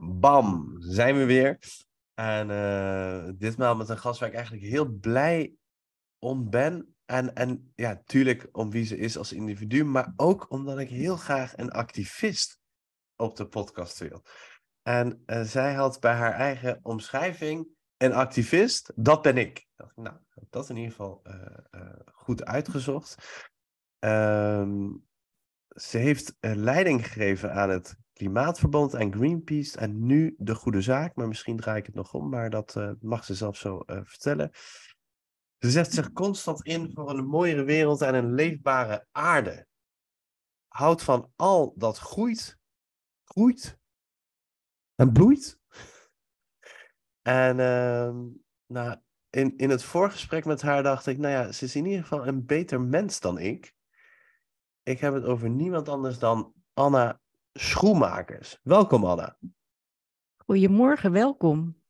Bam, zijn we weer. En uh, ditmaal met een gast waar ik eigenlijk heel blij om ben. En, en ja, tuurlijk om wie ze is als individu, maar ook omdat ik heel graag een activist op de podcast wil. En uh, zij had bij haar eigen omschrijving een activist, dat ben ik. Nou, dat in ieder geval uh, goed uitgezocht. Um, ze heeft leiding gegeven aan het Klimaatverband en Greenpeace en nu de goede zaak. Maar misschien draai ik het nog om, maar dat uh, mag ze zelf zo uh, vertellen. Ze zet zich constant in voor een mooiere wereld en een leefbare aarde. Houdt van al dat groeit, groeit en bloeit. En uh, nou, in, in het voorgesprek met haar dacht ik, nou ja, ze is in ieder geval een beter mens dan ik. Ik heb het over niemand anders dan Anna Schoenmakers. Welkom Anna. Goedemorgen, welkom.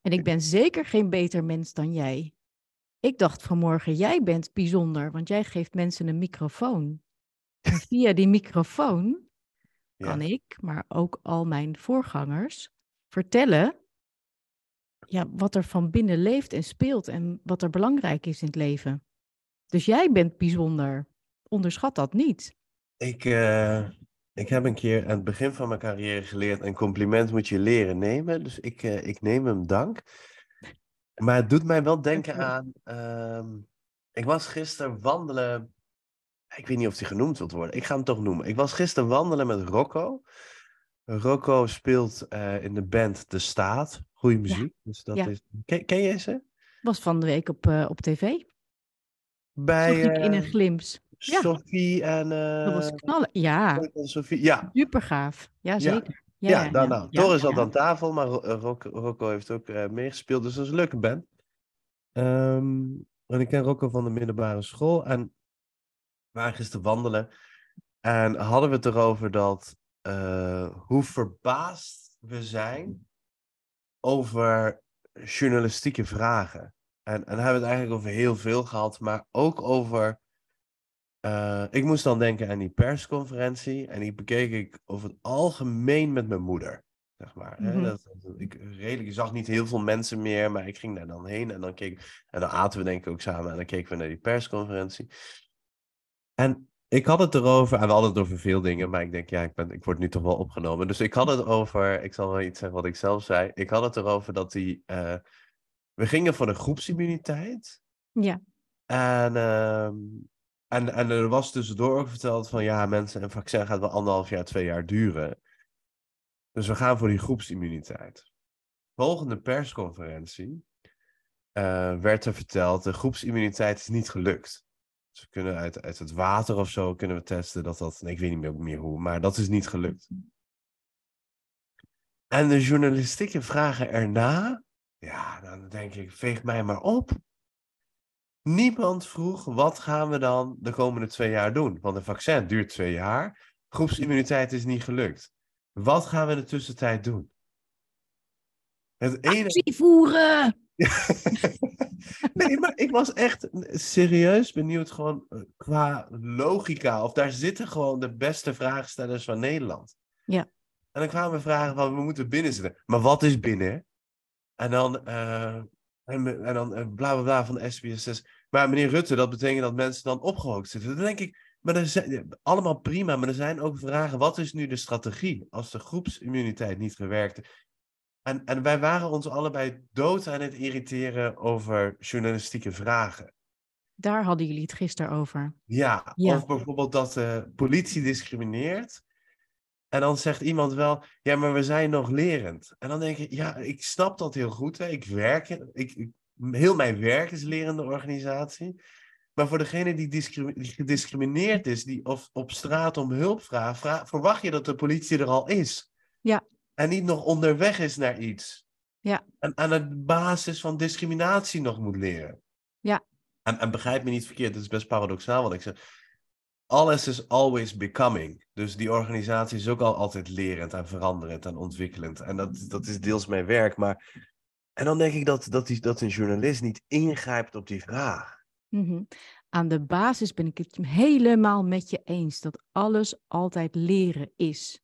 En ik ben zeker geen beter mens dan jij. Ik dacht vanmorgen, jij bent bijzonder, want jij geeft mensen een microfoon. En via die microfoon kan ja. ik, maar ook al mijn voorgangers, vertellen ja, wat er van binnen leeft en speelt en wat er belangrijk is in het leven. Dus jij bent bijzonder. Onderschat dat niet. Ik, uh, ik heb een keer aan het begin van mijn carrière geleerd: een compliment moet je leren nemen. Dus ik, uh, ik neem hem dank. Maar het doet mij wel denken aan. Uh, ik was gisteren wandelen. Ik weet niet of hij genoemd wilt worden. Ik ga hem toch noemen. Ik was gisteren wandelen met Rocco. Rocco speelt uh, in de band De Staat. Goeie muziek. Ja. Dus dat Ja. is... ken, ken je ze? Was van de week op, eh, op tv. Bij in een eh, Ja. Sophie en. Dat was eh, knallen. Ja, Sophie. Ja, super gaaf. Ja, zeker. Ja, nou, nou. ja, Doris zat ja. aan tafel, maar eh, Rocco, Rocco heeft ook eh, meegespeeld. Dus dat is een leuke band. Ehm, en ik ken Rocco van de middelbare school. En we waren gisteren wandelen. En hadden we het erover dat hoe verbaasd we zijn over journalistieke vragen. En, en hebben we het eigenlijk over heel veel gehad, maar ook over. Eh, ik moest dan denken aan die persconferentie. En die bekeek ik over het algemeen met mijn moeder. Zeg maar. hè. Mhm. Dat, dat- ik, redelijk, zag niet heel veel mensen meer, maar ik ging daar dan heen. En dan, keek, en dan aten we denk ik ook samen. En dan keken we naar die persconferentie. En ik had het erover, en we hadden het over veel dingen, maar ik denk, ja, ik, ben, ik word nu toch wel opgenomen. Dus ik had het over, ik zal wel iets zeggen wat ik zelf zei. Ik had het erover dat die, eh, we gingen voor de groepsimmuniteit. Ja, En, ehm, en, en er was tussendoor ook verteld van, ja, mensen, een vaccin gaat wel anderhalf jaar, twee jaar duren. Dus we gaan voor die groepsimmuniteit. Volgende persconferentie eh, werd er verteld, de groepsimmuniteit is niet gelukt. Dus we kunnen uit, uit het water of zo kunnen we testen dat dat, nee, ik weet niet meer, meer hoe, maar dat is niet gelukt. En de journalistieke vragen erna, ja, dan denk ik, veeg mij maar op. Niemand vroeg, wat gaan we dan de komende twee jaar doen? Want een vaccin duurt twee jaar, groepsimmuniteit is niet gelukt. Wat gaan we in de tussentijd doen? Het enige... actie voeren! nee, maar ik was echt serieus benieuwd gewoon eh, qua logica. Of daar zitten gewoon de beste vraagstellers van Nederland. Ja. En dan kwamen we vragen van, we moeten binnen zitten. Maar wat is binnen? En dan, eh, en, dan eh, bla bla bla van de SBS6. Maar meneer Rutte, dat betekent dat mensen dan opgehoopt zitten. Dan denk ik, maar er zijn, allemaal prima. Maar er zijn ook vragen, wat is nu de strategie? Als de groepsimmuniteit niet gewerkt en, en wij waren ons allebei dood aan het irriteren over journalistieke vragen. Daar hadden jullie het gisteren over. Ja, Ja. of bijvoorbeeld dat de politie discrimineert. En dan zegt iemand wel, ja, maar we zijn nog lerend. En dan denk ik, ja, ik snap dat heel goed. Hè. Ik werk, ik, ik, heel mijn werk is lerende organisatie. Maar voor degene die, discrimi- die gediscrimineerd is, die of op straat om hulp vraagt, vra- verwacht je dat de politie er al is. Ja. En niet nog onderweg is naar iets. Ja. En aan de basis van discriminatie nog moet leren. Ja. En, en begrijp me niet verkeerd, het is best paradoxaal wat ik zeg. Alles is always becoming. Dus die organisatie is ook al altijd lerend en veranderend en ontwikkelend. En dat, dat is deels mijn werk. Maar... En dan denk ik dat, dat, die, dat een journalist niet ingrijpt op die vraag. Mhm. Aan de basis ben ik het helemaal met je eens dat alles altijd leren is.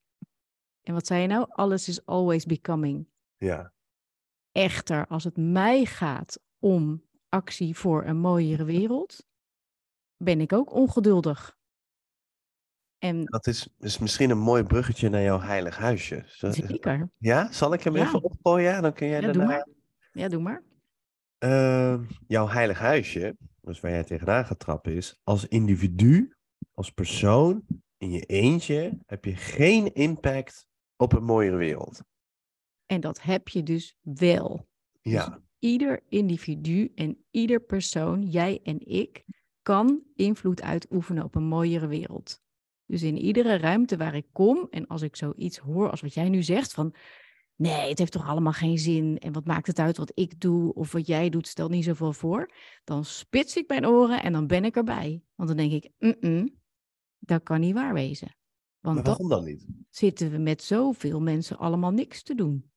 En wat zei je nou? Alles is always becoming. Ja. Echter, als het mij gaat om actie voor een mooiere wereld, ben ik ook ongeduldig. En Dat is, is misschien een mooi bruggetje naar jouw heilig huisje. Zeker. Ja, zal ik hem Ja. even opgooien? Dan kun jij Ja, daarna... Ja, doe maar. Ehm, jouw heilig huisje, dus waar jij tegenaan gaat trappen, is als individu, als persoon, in je eentje, heb je geen impact op een mooiere wereld. En dat heb je dus wel. Ja, Ieder individu en ieder persoon, jij en ik, kan invloed uitoefenen op een mooiere wereld. Dus in iedere ruimte waar ik kom en als ik zoiets hoor als wat jij nu zegt van nee, het heeft toch allemaal geen zin en wat maakt het uit wat ik doe of wat jij doet, stel niet zoveel voor, dan spits ik mijn oren en dan ben ik erbij. Want dan denk ik, "Mm-mm, dat kan niet waar wezen. Want maar waarom dan niet? zitten we met zoveel mensen allemaal niks te doen.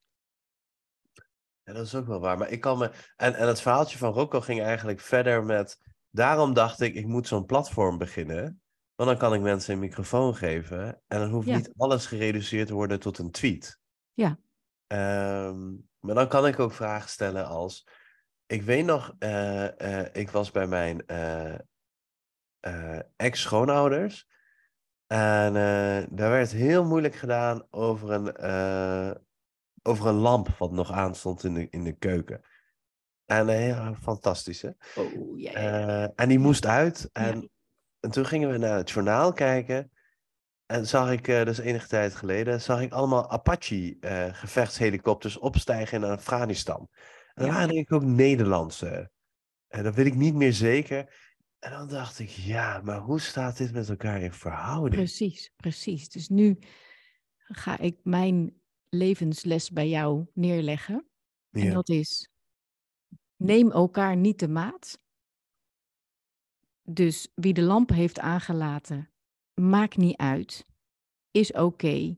Ja, dat is ook wel waar. Maar ik kan me. En, en het verhaaltje van Rocco ging eigenlijk verder met. Daarom dacht ik, ik moet zo'n platform beginnen. Want dan kan ik mensen een microfoon geven. En dan hoeft Ja. niet alles gereduceerd te worden tot een tweet. Ja. Ehm, maar dan kan ik ook vragen stellen als. Ik weet nog, eh, eh, ik was bij mijn eh, ex-schoonouders. En daar werd heel moeilijk gedaan over een, over een lamp wat nog aanstond in de, in de keuken. En eh, ja, fantastisch hè. Oh, ja, en die moest uit. En, en toen gingen we naar het journaal kijken. En zag ik, eh dus enige tijd geleden, zag ik allemaal Apache-gevechtshelikopters opstijgen in Afghanistan. En dat waren denk ik ook Nederlandse. En dat weet ik niet meer zeker. En dan dacht ik, ja, maar hoe staat dit met elkaar in verhouding? Precies, precies. Dus nu ga ik mijn levensles bij jou neerleggen. En dat is, neem elkaar niet de maat. Dus wie de lampen heeft aangelaten, maakt niet uit. Is oké.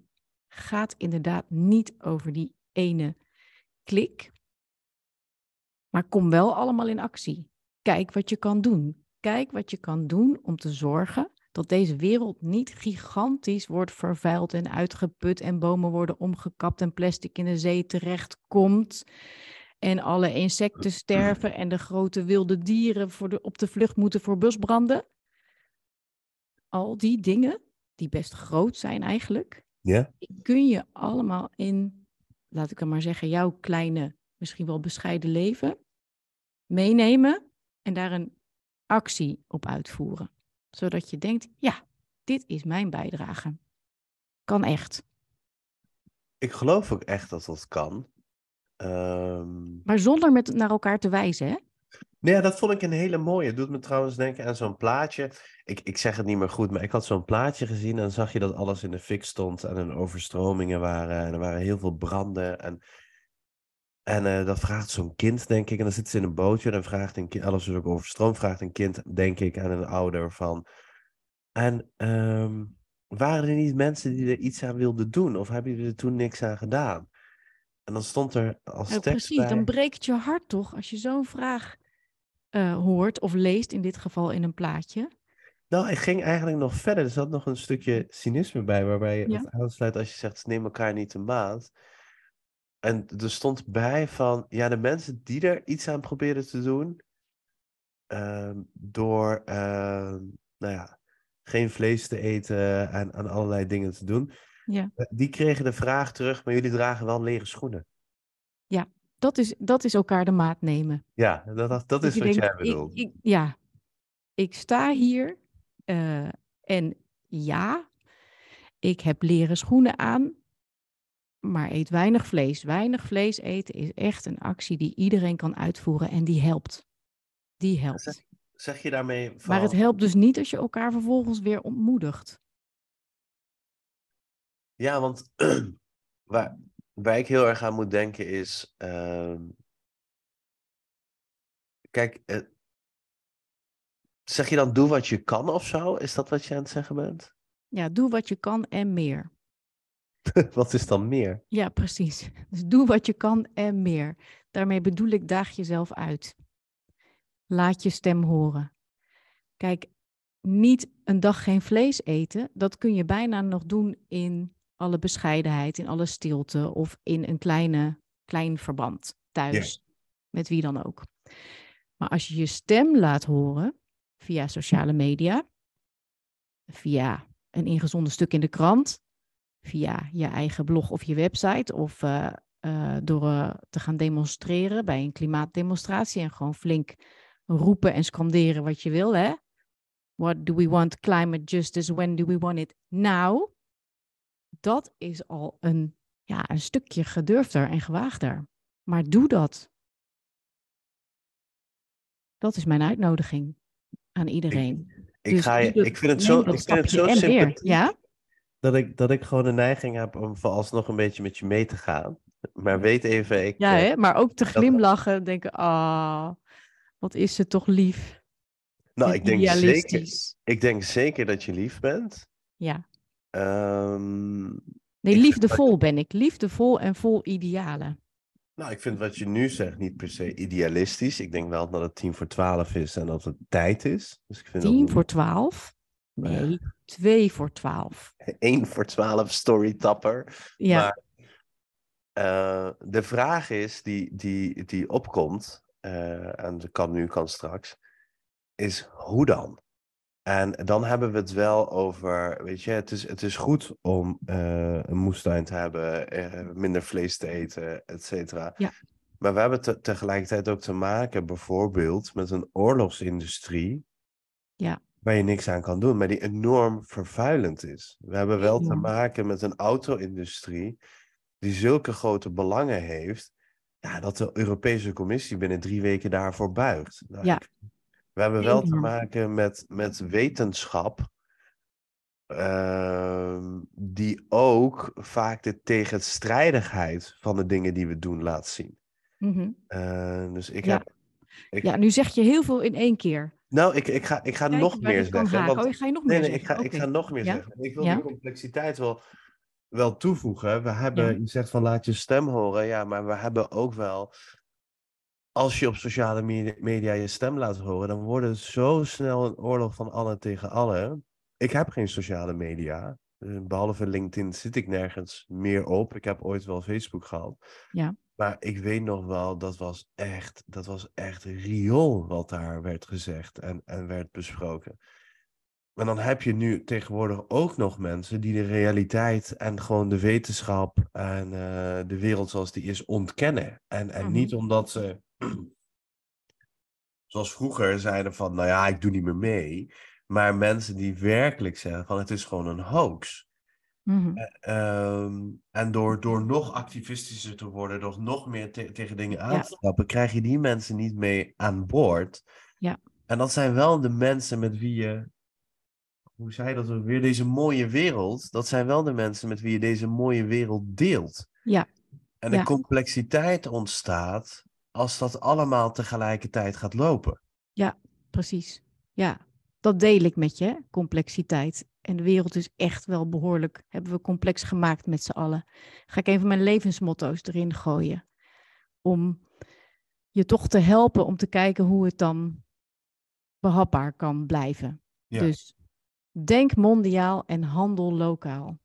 Gaat inderdaad niet over die ene klik. Maar kom wel allemaal in actie. Kijk wat je kan doen. Kijk wat je kan doen om te zorgen dat deze wereld niet gigantisch wordt vervuild en uitgeput en bomen worden omgekapt en plastic in de zee terechtkomt en alle insecten sterven en de grote wilde dieren voor de, op de vlucht moeten voor bosbranden. Al die dingen, die best groot zijn eigenlijk, Ja? kun je allemaal in, laat ik het maar zeggen, jouw kleine, misschien wel bescheiden leven meenemen en daar een actie op uitvoeren. Zodat je denkt, ja, dit is mijn bijdrage. Kan echt. Ik geloof ook echt dat dat kan. Ehm, Maar zonder met naar elkaar te wijzen, hè? Nee, dat vond ik een hele mooie. Het doet me trouwens denken aan zo'n plaatje. Ik, ik zeg het niet meer goed, maar ik had zo'n plaatje gezien. En dan zag je dat alles in de fik stond. En er overstromingen waren. En er waren heel veel branden. En, en eh, dat vraagt zo'n kind, denk ik. En dan zit ze in een bootje. En dan vraagt een kind. Alles is ook overstroomd. Vraagt een kind, denk ik, aan een ouder van. En ehm, waren er niet mensen die er iets aan wilden doen? Of hebben jullie er toen niks aan gedaan? En dan stond er als Ja, tekst precies, bij... dan breekt je hart toch als je zo'n vraag eh, hoort of leest, in dit geval in een plaatje. Nou, ik ging eigenlijk nog verder. Er zat nog een stukje cynisme bij, waarbij je Ja. het aansluit als je zegt, neem elkaar niet de maat. En er stond bij van, ja, de mensen die er iets aan proberen te doen, ehm, door, ehm, nou ja, geen vlees te eten en aan allerlei dingen te doen, Ja. eh, die kregen de vraag terug, maar jullie dragen wel leren schoenen. Dat is, dat is elkaar de maat nemen. Ja, dat, dat, dat is wat denkt, jij bedoelt. ik- ja, ik sta hier eh, en ja, ik heb leren schoenen aan, maar eet weinig vlees. Weinig vlees eten is echt een actie die iedereen kan uitvoeren en die helpt. Die helpt. Zeg je daarmee van... Maar het helpt dus niet als je elkaar vervolgens weer ontmoedigt. Ja, want waar, waar ik heel erg aan moet denken is. ehm, kijk, eh, zeg je dan doe wat je kan of zo? Is dat wat je aan het zeggen bent? Ja, doe wat je kan en meer. wat is dan meer? Ja, precies. Dus doe wat je kan en meer. Daarmee bedoel ik, daag jezelf uit. Laat je stem horen. Kijk, niet een dag geen vlees eten, dat kun je bijna nog doen in alle bescheidenheid, in alle stilte of in een kleine, klein verband thuis, met wie dan ook. Maar als je je stem laat horen via sociale media, via een ingezonden stuk in de krant, via je eigen blog of je website of eh, eh, door eh, te gaan demonstreren bij een klimaatdemonstratie en gewoon flink roepen en scanderen wat je wil, hè? What do we want climate justice? When do we want it now? Dat is al een, ja, een stukje gedurfder en gewaagder. Maar doe dat. Dat is mijn uitnodiging aan iedereen. Ik, Dus ga je, ik vind het zo, ik vind het zo sympathiek ja? dat, ik, dat ik gewoon de neiging heb om vooralsnog een beetje met je mee te gaan. Maar weet even, ik, Ja, eh, hè? maar ook te glimlachen, denken, ah, wat is ze toch lief. nou, ik denk, zeker, ik denk zeker dat je lief bent. Ja, Ehm, nee, Ik liefdevol ben ik. Liefdevol en vol idealen. nou, ik vind wat je nu zegt niet per se idealistisch. Ik denk wel dat het tien voor twaalf is en dat het tijd is. Dus ik vind dat Tien niet- voor twaalf? Nee, twee voor twaalf. één voor twaalf storytapper. Ja, Maar eh, de vraag is die, die, die opkomt, eh, en dat kan nu, kan straks, is hoe dan? En dan hebben we het wel over, weet je, het is, het is goed om eh, een moestuin te hebben, eh, minder vlees te eten, et cetera. Ja. Maar we hebben te- tegelijkertijd ook te maken bijvoorbeeld met een oorlogsindustrie. Ja. Waar je niks aan kan doen, maar die enorm vervuilend is. We hebben wel te maken met een auto-industrie die zulke grote belangen heeft, ja, dat de Europese Commissie binnen drie weken daarvoor buigt. Nou, Ja. ik- we hebben wel te maken met, met wetenschap, ehm, die ook vaak de tegenstrijdigheid van de dingen die we doen laat zien. mhm. Eh, dus ik Ja. heb. Ik, ja, nu zeg je heel veel in één keer. Nou, ik, ik ga, ik ga Kijk nog meer zeggen. want- Oh, ga je nog Nee, meer nee, ik ga, ik ga nog meer Ja? zeggen. Ik wil Ja? die complexiteit wel, wel toevoegen. We hebben, je zegt van laat je stem horen. Ja, maar we hebben ook wel. Als je op sociale me- media je stem laat horen, dan wordt het zo snel een oorlog van allen tegen allen. Ik heb geen sociale media. Eh, Behalve LinkedIn zit ik nergens meer op. Ik heb ooit wel Facebook gehad. Ja. Maar ik weet nog wel, dat was echt, dat was echt riool wat daar werd gezegd en, en werd besproken. En dan heb je nu tegenwoordig ook nog mensen die de realiteit en gewoon de wetenschap en eh, de wereld zoals die is ontkennen. En, en Mhm. niet omdat ze, zoals vroeger, zeiden van, nou ja, ik doe niet meer mee. Maar mensen die werkelijk zeggen van, het is gewoon een hoax. Mhm. Ehm, en door, door nog activistischer te worden, door nog meer te- tegen dingen aan te stappen, krijg je die mensen niet mee aan boord. Ja. En dat zijn wel de mensen met wie je, hoe zei je dat weer, deze mooie wereld, dat zijn wel de mensen met wie je deze mooie wereld deelt. Ja. En de Ja. complexiteit ontstaat als dat allemaal tegelijkertijd gaat lopen. Precies. Ja, dat deel ik met je, complexiteit. En de wereld is echt wel behoorlijk, hebben we complex gemaakt met z'n allen. Ga ik even mijn levensmotto's erin gooien. Om je toch te helpen om te kijken hoe het dan behapbaar kan blijven. Ja. Dus denk mondiaal en handel lokaal.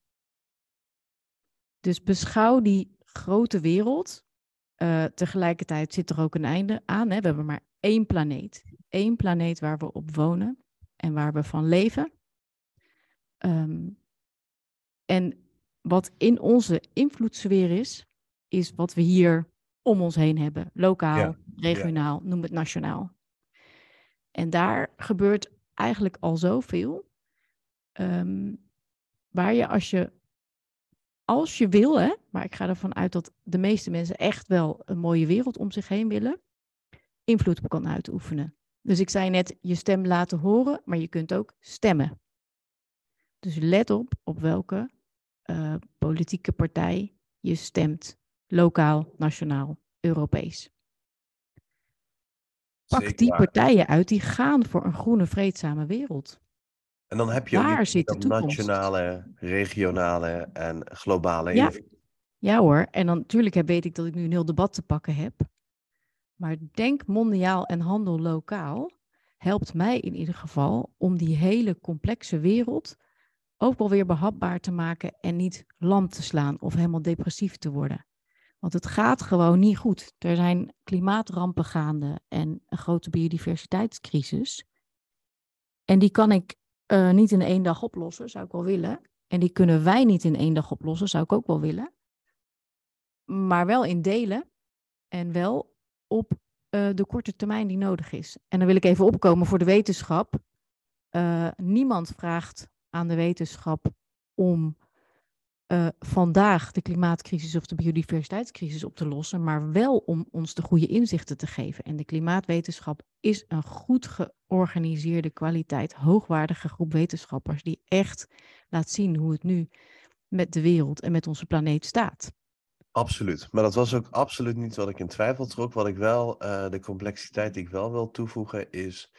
Dus beschouw die grote wereld. Eh, tegelijkertijd zit er ook een einde aan. Hè? We hebben maar één planeet. Eén planeet waar we op wonen en waar we van leven. Ehm, en wat in onze invloedssfeer is, is wat we hier om ons heen hebben. Lokaal, Ja, regionaal, noem het nationaal. En daar gebeurt eigenlijk al zoveel. ehm, waar je als je als je wil, hè, maar ik ga ervan uit dat de meeste mensen echt wel een mooie wereld om zich heen willen, invloed op kan uitoefenen. Dus ik zei net, je stem laten horen, maar je kunt ook stemmen. Dus let op op welke eh, politieke partij je stemt lokaal, nationaal, Europees. Pak Zeker die partijen uit die gaan voor een groene, vreedzame wereld. En dan heb je ook zit de nationale, regionale en globale Ja. invloed. Ja hoor, en dan natuurlijk heb- weet ik dat ik nu een heel debat te pakken heb. Maar denk mondiaal en handel lokaal helpt mij in ieder geval om die hele complexe wereld ook wel weer behapbaar te maken en niet lam te slaan of helemaal depressief te worden. Want het gaat gewoon niet goed. Er zijn klimaatrampen gaande en een grote biodiversiteitscrisis. En die kan ik eh, niet in één dag oplossen, zou ik wel willen. En die kunnen wij niet in één dag oplossen, zou ik ook wel willen maar wel in delen en wel op eh, de korte termijn die nodig is. En dan wil ik even opkomen voor de wetenschap. Eh, niemand vraagt aan de wetenschap om eh, vandaag de klimaatcrisis of de biodiversiteitscrisis op te lossen, maar wel om ons de goede inzichten te geven. En de klimaatwetenschap is een goed georganiseerde kwaliteit, hoogwaardige groep wetenschappers die echt laat zien hoe het nu met de wereld en met onze planeet staat. Absoluut. Maar dat was ook absoluut niet wat ik in twijfel trok. Wat ik wel, eh, de complexiteit die ik wel wil toevoegen is.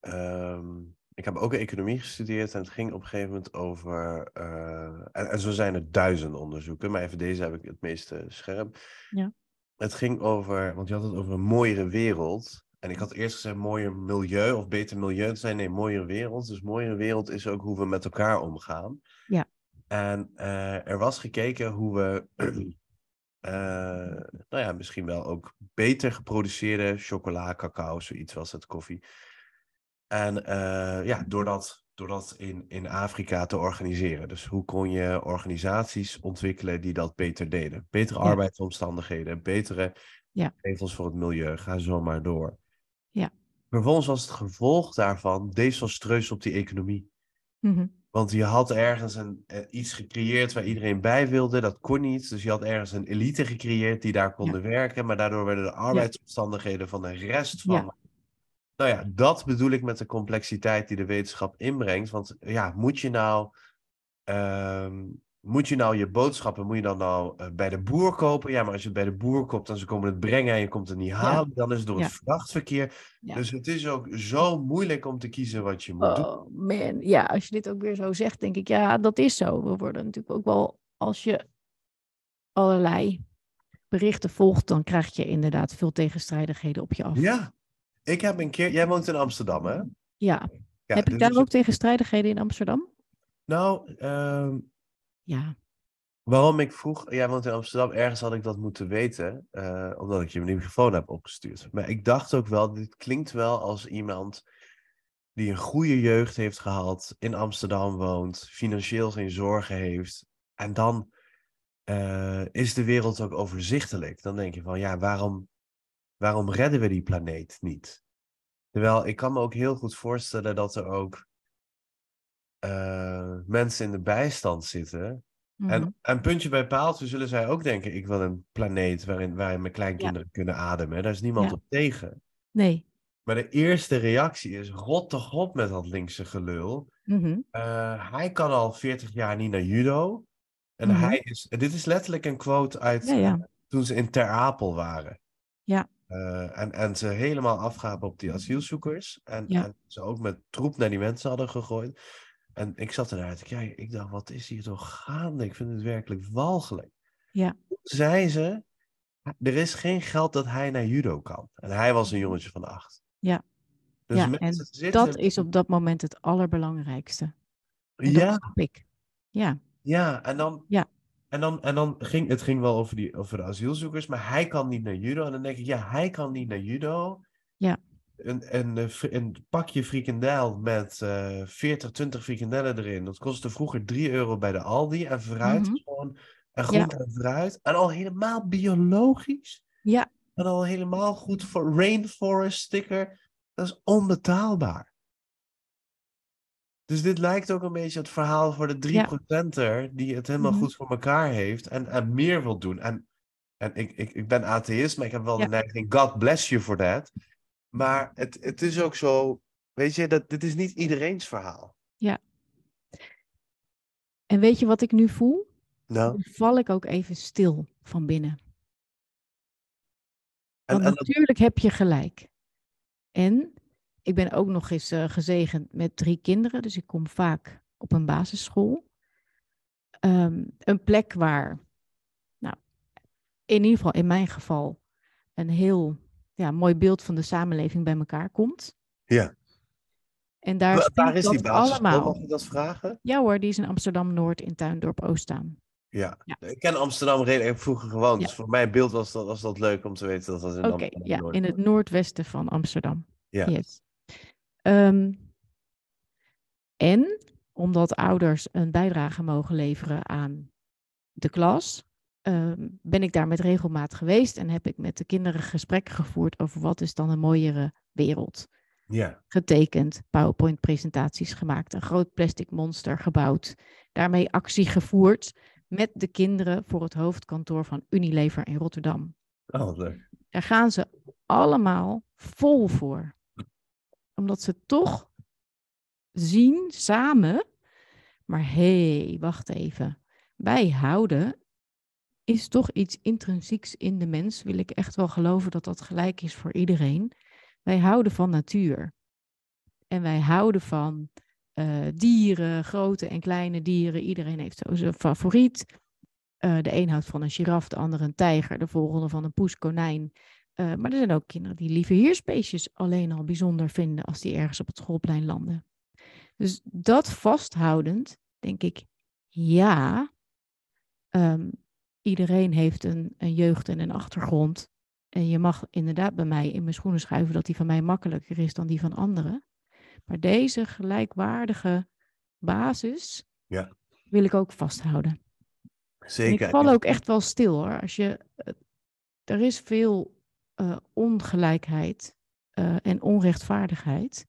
ehm, ik heb ook economie gestudeerd en het ging op een gegeven moment over. eh, en, en zo zijn er duizenden onderzoeken, maar even deze heb ik het meeste scherp. Ja. Het ging over, want je had het over een mooiere wereld. En ik had eerst gezegd mooier milieu of beter milieu. Toen zei nee, mooiere wereld. Dus mooiere wereld is ook hoe we met elkaar omgaan. Ja. En eh, er was gekeken hoe we eh, nou ja, misschien wel ook beter geproduceerde chocola, cacao, zoiets was het, koffie. En eh, ja, door dat, door dat in, in Afrika te organiseren. Dus hoe kon je organisaties ontwikkelen die dat beter deden? Betere Ja. arbeidsomstandigheden, betere Ja. regels voor het milieu, ga zo maar door. Ja. Vervolgens was het gevolg daarvan desastreus op die economie. Mhm. Want je had ergens een, eh, iets gecreëerd waar iedereen bij wilde. Dat kon niet. Dus je had ergens een elite gecreëerd die daar konden werken. Maar daardoor werden de arbeidsomstandigheden van de rest van. Nou ja, dat bedoel ik met de complexiteit die de wetenschap inbrengt. Want ja, moet je nou. ehm, moet je nou je boodschappen, moet je dan nou eh, bij de boer kopen? Ja, maar als je het bij de boer koopt en ze komen het brengen en je komt het niet halen, dan is het door het vrachtverkeer. Ja. Dus het is ook zo moeilijk om te kiezen wat je moet doen. Oh man, ja, als je dit ook weer zo zegt, denk ik, ja, dat is zo. We worden natuurlijk ook wel, als je allerlei berichten volgt, dan krijg je inderdaad veel tegenstrijdigheden op je af. Ja, ik heb een keer. Jij woont in Amsterdam, hè? Ja. Ja, Heb dit ik daar is- ook tegenstrijdigheden in Amsterdam? Nou, ehm, Ja. waarom ik vroeg, jij woont in Amsterdam, ergens had ik dat moeten weten, eh, omdat ik je mijn microfoon heb opgestuurd. Maar ik dacht ook wel, dit klinkt wel als iemand die een goede jeugd heeft gehad, in Amsterdam woont, financieel geen zorgen heeft. En dan eh, is de wereld ook overzichtelijk. Dan denk je van, ja, waarom, waarom redden we die planeet niet? Terwijl ik kan me ook heel goed voorstellen dat er ook eh, mensen in de bijstand zitten. Mhm. En, en puntje bij paaltje zullen zij ook denken: ik wil een planeet waarin, waarin mijn kleinkinderen kunnen ademen. Daar is niemand Ja. op tegen. Nee. Maar de eerste reactie is: rot toch op met dat linkse gelul. Mhm. Eh, hij kan al 40 jaar niet naar judo. En Mhm. hij is. Dit is letterlijk een quote uit Ja, ja. toen ze in Ter Apel waren. Ja. Eh, en, en ze helemaal afgaven op die asielzoekers. En, Ja. en ze ook met troep naar die mensen hadden gegooid. En ik zat ernaar te kijken. Ik dacht, wat is hier toch gaande? Ik vind het werkelijk walgelijk. Ja. Toen zei ze, er is geen geld dat hij naar judo kan. En hij was een jongetje van acht. Ja. Dus ja, en zitten... dat is op dat moment het allerbelangrijkste. En Ja, dat ik. Ja. ja. En dan... Ja. En dan, en dan ging het ging wel over, die, over de asielzoekers, maar hij kan niet naar judo. En dan denk ik, ja, hij kan niet naar judo. Ja. Een, een, eh, een pakje frikandel met eh 40, 20 frikandellen erin. Dat kostte vroeger 3 euro bij de Aldi. En fruit Mhm. gewoon. En groente en fruit. En al helemaal biologisch. Ja. En al helemaal goed voor rainforest sticker. Dat is onbetaalbaar. Dus dit lijkt ook een beetje het verhaal voor de 3%er die het helemaal Mhm. goed voor elkaar heeft en, en meer wil doen. En, en ik, ik, ik ben atheïst, maar ik heb wel Ja. de neiging, God bless you for that. Maar het, het is ook zo, weet je, dat, dit is niet iedereen's verhaal. En weet je wat ik nu voel? Nou, Dan val ik ook even stil van binnen. En, Want en natuurlijk heb je gelijk. En ik ben ook nog eens eh, gezegend met drie kinderen, dus ik kom vaak op een basisschool. Ehm, een plek waar, nou, in ieder geval in mijn geval, een heel ja, mooi beeld van de samenleving bij elkaar komt. Ja. En daar waar is die basisschool? allemaal. Mag ik dat vragen? Ja hoor, die is in Amsterdam-Noord in Tuindorp Oostzaan. Ja. Ja. Ik ken Amsterdam redelijk. Heb vroeger gewoond. Ja. Dus voor mijn beeld was dat, was dat leuk om te weten dat dat in Oké, Amsterdam ja, in het noordwesten van Amsterdam. Ja. Yes. Ehm, en omdat ouders een bijdrage mogen leveren aan de klas, ehm, ben ik daar met regelmaat geweest en heb ik met de kinderen gesprekken gevoerd over wat is dan een mooiere wereld. Ja. Getekend, PowerPoint-presentaties gemaakt, een groot plastic monster gebouwd, daarmee actie gevoerd met de kinderen voor het hoofdkantoor van Unilever in Rotterdam. Oh, leuk. Daar gaan ze allemaal vol voor. Omdat ze toch zien samen, maar hé, hey, wacht even. Wij houden is toch iets intrinsieks in de mens. Wil ik echt wel geloven dat dat gelijk is voor iedereen. Wij houden van natuur. En wij houden van eh, dieren, grote en kleine dieren. Iedereen heeft zo zijn favoriet. Eh, de een houdt van een giraf, de ander een tijger, de volgende van een poeskonijn. Eh, maar er zijn ook kinderen die lieve heersbeestjes alleen al bijzonder vinden als die ergens op het schoolplein landen. Dus dat vasthoudend, denk ik, ja, ehm, iedereen heeft een, een jeugd en een achtergrond. En je mag inderdaad bij mij in mijn schoenen schuiven dat die van mij makkelijker is dan die van anderen. Maar deze gelijkwaardige basis Ja. wil ik ook vasthouden. En Zeker. ik val ook echt wel stil hoor. Als je, eh, er is veel eh, ongelijkheid eh, en onrechtvaardigheid.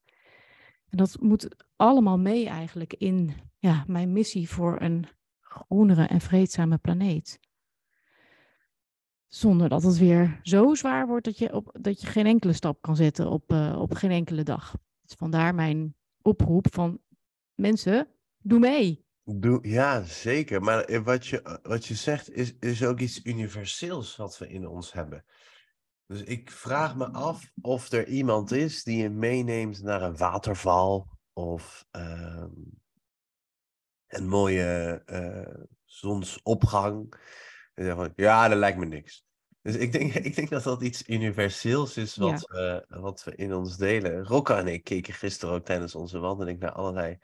En dat moet allemaal mee eigenlijk in ja, mijn missie voor een groenere en vreedzame planeet. Zonder dat het weer zo zwaar wordt dat je, op, dat je geen enkele stap kan zetten op, eh, op geen enkele dag. Dus vandaar mijn oproep van mensen, doe mee. Doe, ja, zeker. Maar wat je, wat je zegt is, is ook iets universeels wat we in ons hebben. Dus ik vraag me af of er iemand is die je meeneemt naar een waterval of ehm, een mooie eh, zonsopgang. En zeggen van, ja, dat lijkt me niks. Dus ik denk, ik denk dat dat iets universeels is wat, we, wat we in ons delen. Rocca en ik keken gisteren ook tijdens onze wandeling naar allerlei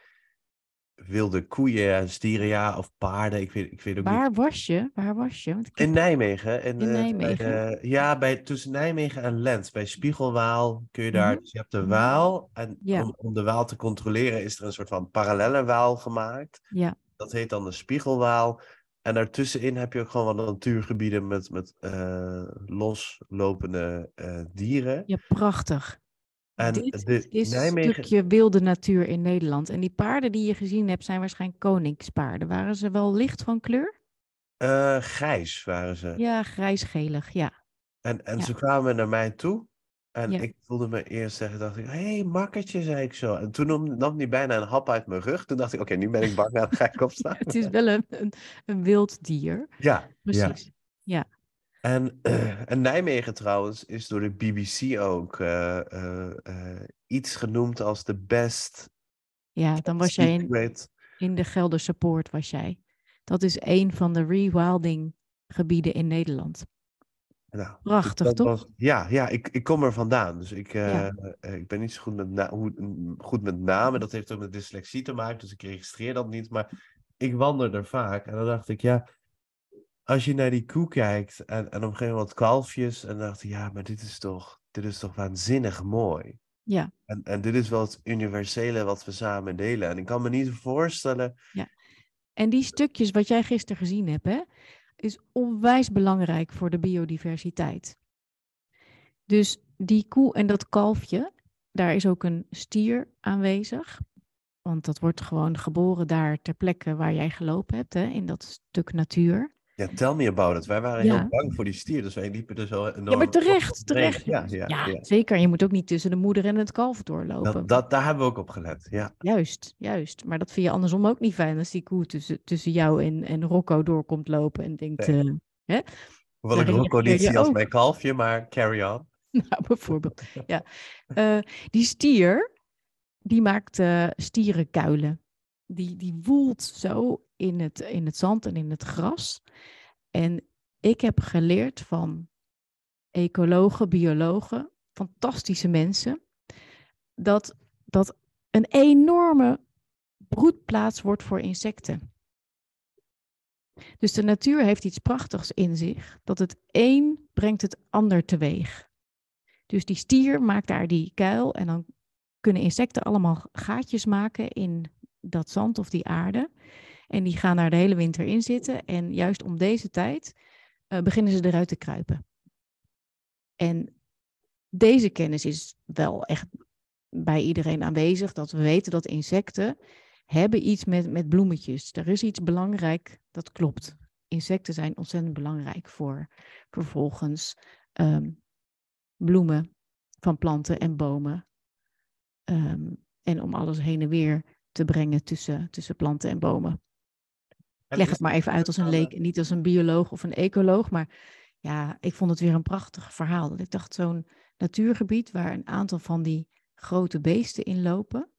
wilde koeien en stieren, ja, of paarden. Ik weet, ik weet ook niet. Waar was je? Waar was je? Want ik In Nijmegen. In Nijmegen? ja, bij, tussen Nijmegen en Lent. Bij Spiegelwaal kun je daar... Mhm. Dus je hebt de Mhm. Waal. En Ja. om, om de Waal te controleren is er een soort van parallelle Waal gemaakt. Ja, Dat heet dan de Spiegelwaal. En daartussenin heb je ook gewoon wat natuurgebieden met, met eh, loslopende eh, dieren. ja, prachtig. En Dit is een stukje wilde natuur in Nederland. En die paarden die je gezien hebt, zijn waarschijnlijk koningspaarden. Waren ze wel licht van kleur? eh, grijs waren ze. Ja, grijsgelig, ja. En, en Ja. ze kwamen naar mij toe. En Ja. ik voelde me eerst zeggen, dacht ik, hé, hey, makkertje, zei ik zo. En toen nam, nam hij bijna een hap uit mijn rug. Toen dacht ik, oké, nu ben ik bang, nou, dan ga ik opstaan. Het is wel een, een, een wild dier. Ja, ja. En, en Nijmegen trouwens is door de BBC ook eh, eh, eh, iets genoemd als de best Ja, dan was jij in, in de Gelderse Poort, was jij. Dat is een van de rewilding gebieden in Nederland. Nou, Prachtig, toch? was- ja, ja ik, ik kom er vandaan. Dus ik, Ja. ik ben niet zo goed met, na- hoe, mm, goed met namen. Dat heeft ook met dyslexie te maken, dus ik registreer dat niet. Maar ik wandel er vaak. En dan dacht ik, ja, als je naar die koe kijkt en, en op een gegeven moment kalfjes. En dacht ik, ja, maar dit is toch, dit is toch waanzinnig mooi. Ja. En, en dit is wel het universele wat we samen delen. En ik kan me niet voorstellen. En die stukjes wat jij gisteren gezien hebt, hè, is onwijs belangrijk voor de biodiversiteit. Dus die koe en dat kalfje, daar is ook een stier aanwezig. Want dat wordt gewoon geboren daar ter plekke waar jij gelopen hebt, hè, in dat stuk natuur. Ja, tell me about it. Wij waren Ja. heel bang voor die stier. Dus wij liepen er zo enorm Ja, maar terecht, terecht. Ja, ja, Ja, zeker. Je moet ook niet tussen de moeder en het kalf doorlopen. Dat, dat, daar hebben we ook op gelet. Ja. Juist, juist. Maar dat vind je andersom ook niet fijn als die koe tussen, tussen jou en, en Rocco doorkomt lopen en denkt, Nee. eh, hè? Hoewel ik Rocco niet zie als ook. mijn kalfje, maar carry on. Nou, bijvoorbeeld. Ja. Eh, die stier, die maakt eh, stierenkuilen. Die, die woelt zo in het, in het zand en in het gras. En ik heb geleerd van ecologen, biologen, fantastische mensen, dat dat een enorme broedplaats wordt voor insecten. Dus de natuur heeft iets prachtigs in zich, dat het een brengt het ander teweeg. Dus die stier maakt daar die kuil en dan kunnen insecten allemaal gaatjes maken in dat zand of die aarde. En die gaan daar de hele winter in zitten. En juist om deze tijd eh, beginnen ze eruit te kruipen. En deze kennis is wel echt bij iedereen aanwezig. Dat we weten dat insecten hebben iets met, met bloemetjes. Er is iets belangrijk, dat klopt. Insecten zijn ontzettend belangrijk voor vervolgens ehm, bloemen van planten en bomen. Ehm, en om alles heen en weer te brengen tussen, tussen planten en bomen. Ik leg het maar even uit als een leek, niet als een bioloog of een ecoloog. Maar ja, ik vond het weer een prachtig verhaal. Dat ik dacht, zo'n natuurgebied waar een aantal van die grote beesten in lopen,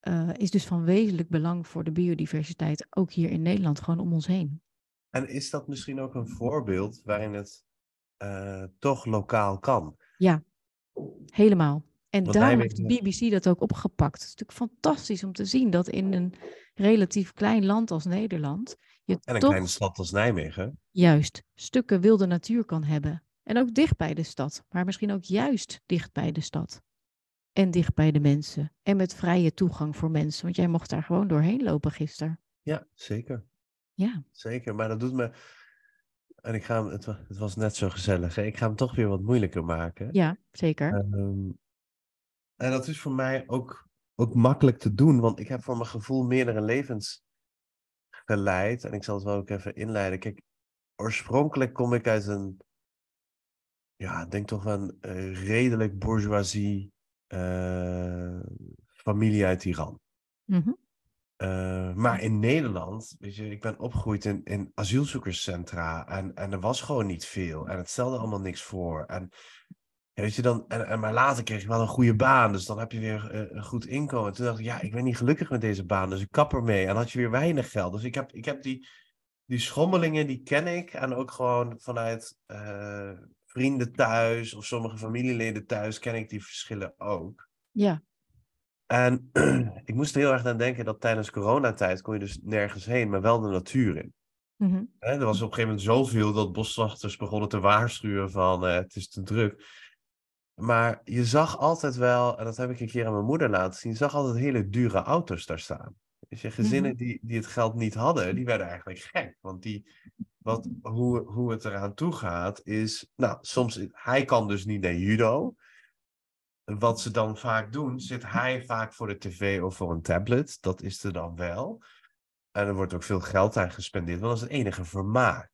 eh, is dus van wezenlijk belang voor de biodiversiteit, ook hier in Nederland, gewoon om ons heen. En is dat misschien ook een voorbeeld waarin het eh, toch lokaal kan? Helemaal. En Want daarom heeft de BBC dat ook opgepakt. Het is natuurlijk fantastisch om te zien dat in een relatief klein land als Nederland je En een toch kleine stad als Nijmegen. juist stukken wilde natuur kan hebben. En ook dicht bij de stad, maar misschien ook juist dicht bij de stad. En dicht bij de mensen. En met vrije toegang voor mensen, want jij mocht daar gewoon doorheen lopen gisteren. Ja, zeker. Ja, Zeker. Maar dat doet me. En ik ga hem, het, het was net zo gezellig. Hè? Ik ga hem toch weer wat moeilijker maken. ja zeker. Ehm, en dat is voor mij ook, ook makkelijk te doen, want ik heb voor mijn gevoel meerdere levens geleid. En ik zal het wel ook even inleiden. Kijk, oorspronkelijk kom ik uit een, ja, ik denk toch wel een eh, redelijk bourgeoisie eh, familie uit Iran. Mhm. Eh, maar in Nederland, weet je, ik ben opgegroeid in, in asielzoekerscentra en, en er was gewoon niet veel. En het stelde allemaal niks voor. En, ja, weet je, dan, en, en, maar later kreeg ik wel een goede baan, dus dan heb je weer eh, een goed inkomen. En toen dacht ik, ja, ik ben niet gelukkig met deze baan, dus ik kap ermee. En dan had je weer weinig geld. Dus ik heb, ik heb die, die schommelingen, die ken ik. En ook gewoon vanuit eh, vrienden thuis of sommige familieleden thuis ken ik die verschillen ook. Ja, En ik moest er heel erg aan denken dat tijdens coronatijd kon je dus nergens heen, maar wel de natuur in. Hè, er was op een gegeven moment zoveel dat boswachters begonnen te waarschuwen van eh, het is te druk. Maar je zag altijd wel, en dat heb ik een keer aan mijn moeder laten zien, je zag altijd hele dure auto's daar staan. Dus je gezinnen die, die het geld niet hadden, die werden eigenlijk gek. Want die, wat, hoe, hoe het eraan toe gaat is, nou, soms, hij kan dus niet naar judo. Wat ze dan vaak doen, zit hij vaak voor de tv of voor een tablet. Dat is er dan wel. En er wordt ook veel geld aan gespendeerd, want dat is het enige vermaak.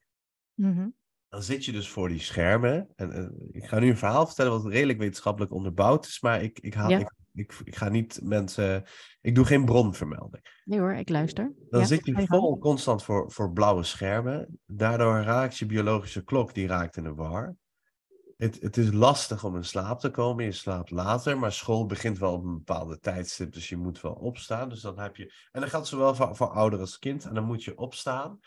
Mhm. Dan zit je dus voor die schermen. En, eh, ik ga nu een verhaal vertellen wat redelijk wetenschappelijk onderbouwd is, maar ik, ik, haal, Ja. ik, ik, ik ga niet mensen. Ik doe geen bronvermelding. Nee hoor, ik luister. Dan Ja, zit je vol constant voor, voor blauwe schermen. Daardoor raakt je biologische klok, die raakt in de war. Het, het is lastig om in slaap te komen. Je slaapt later, maar school begint wel op een bepaalde tijdstip. Dus je moet wel opstaan. Dus dan heb je. En dat geldt zowel voor, voor ouder als kind. En dan moet je opstaan.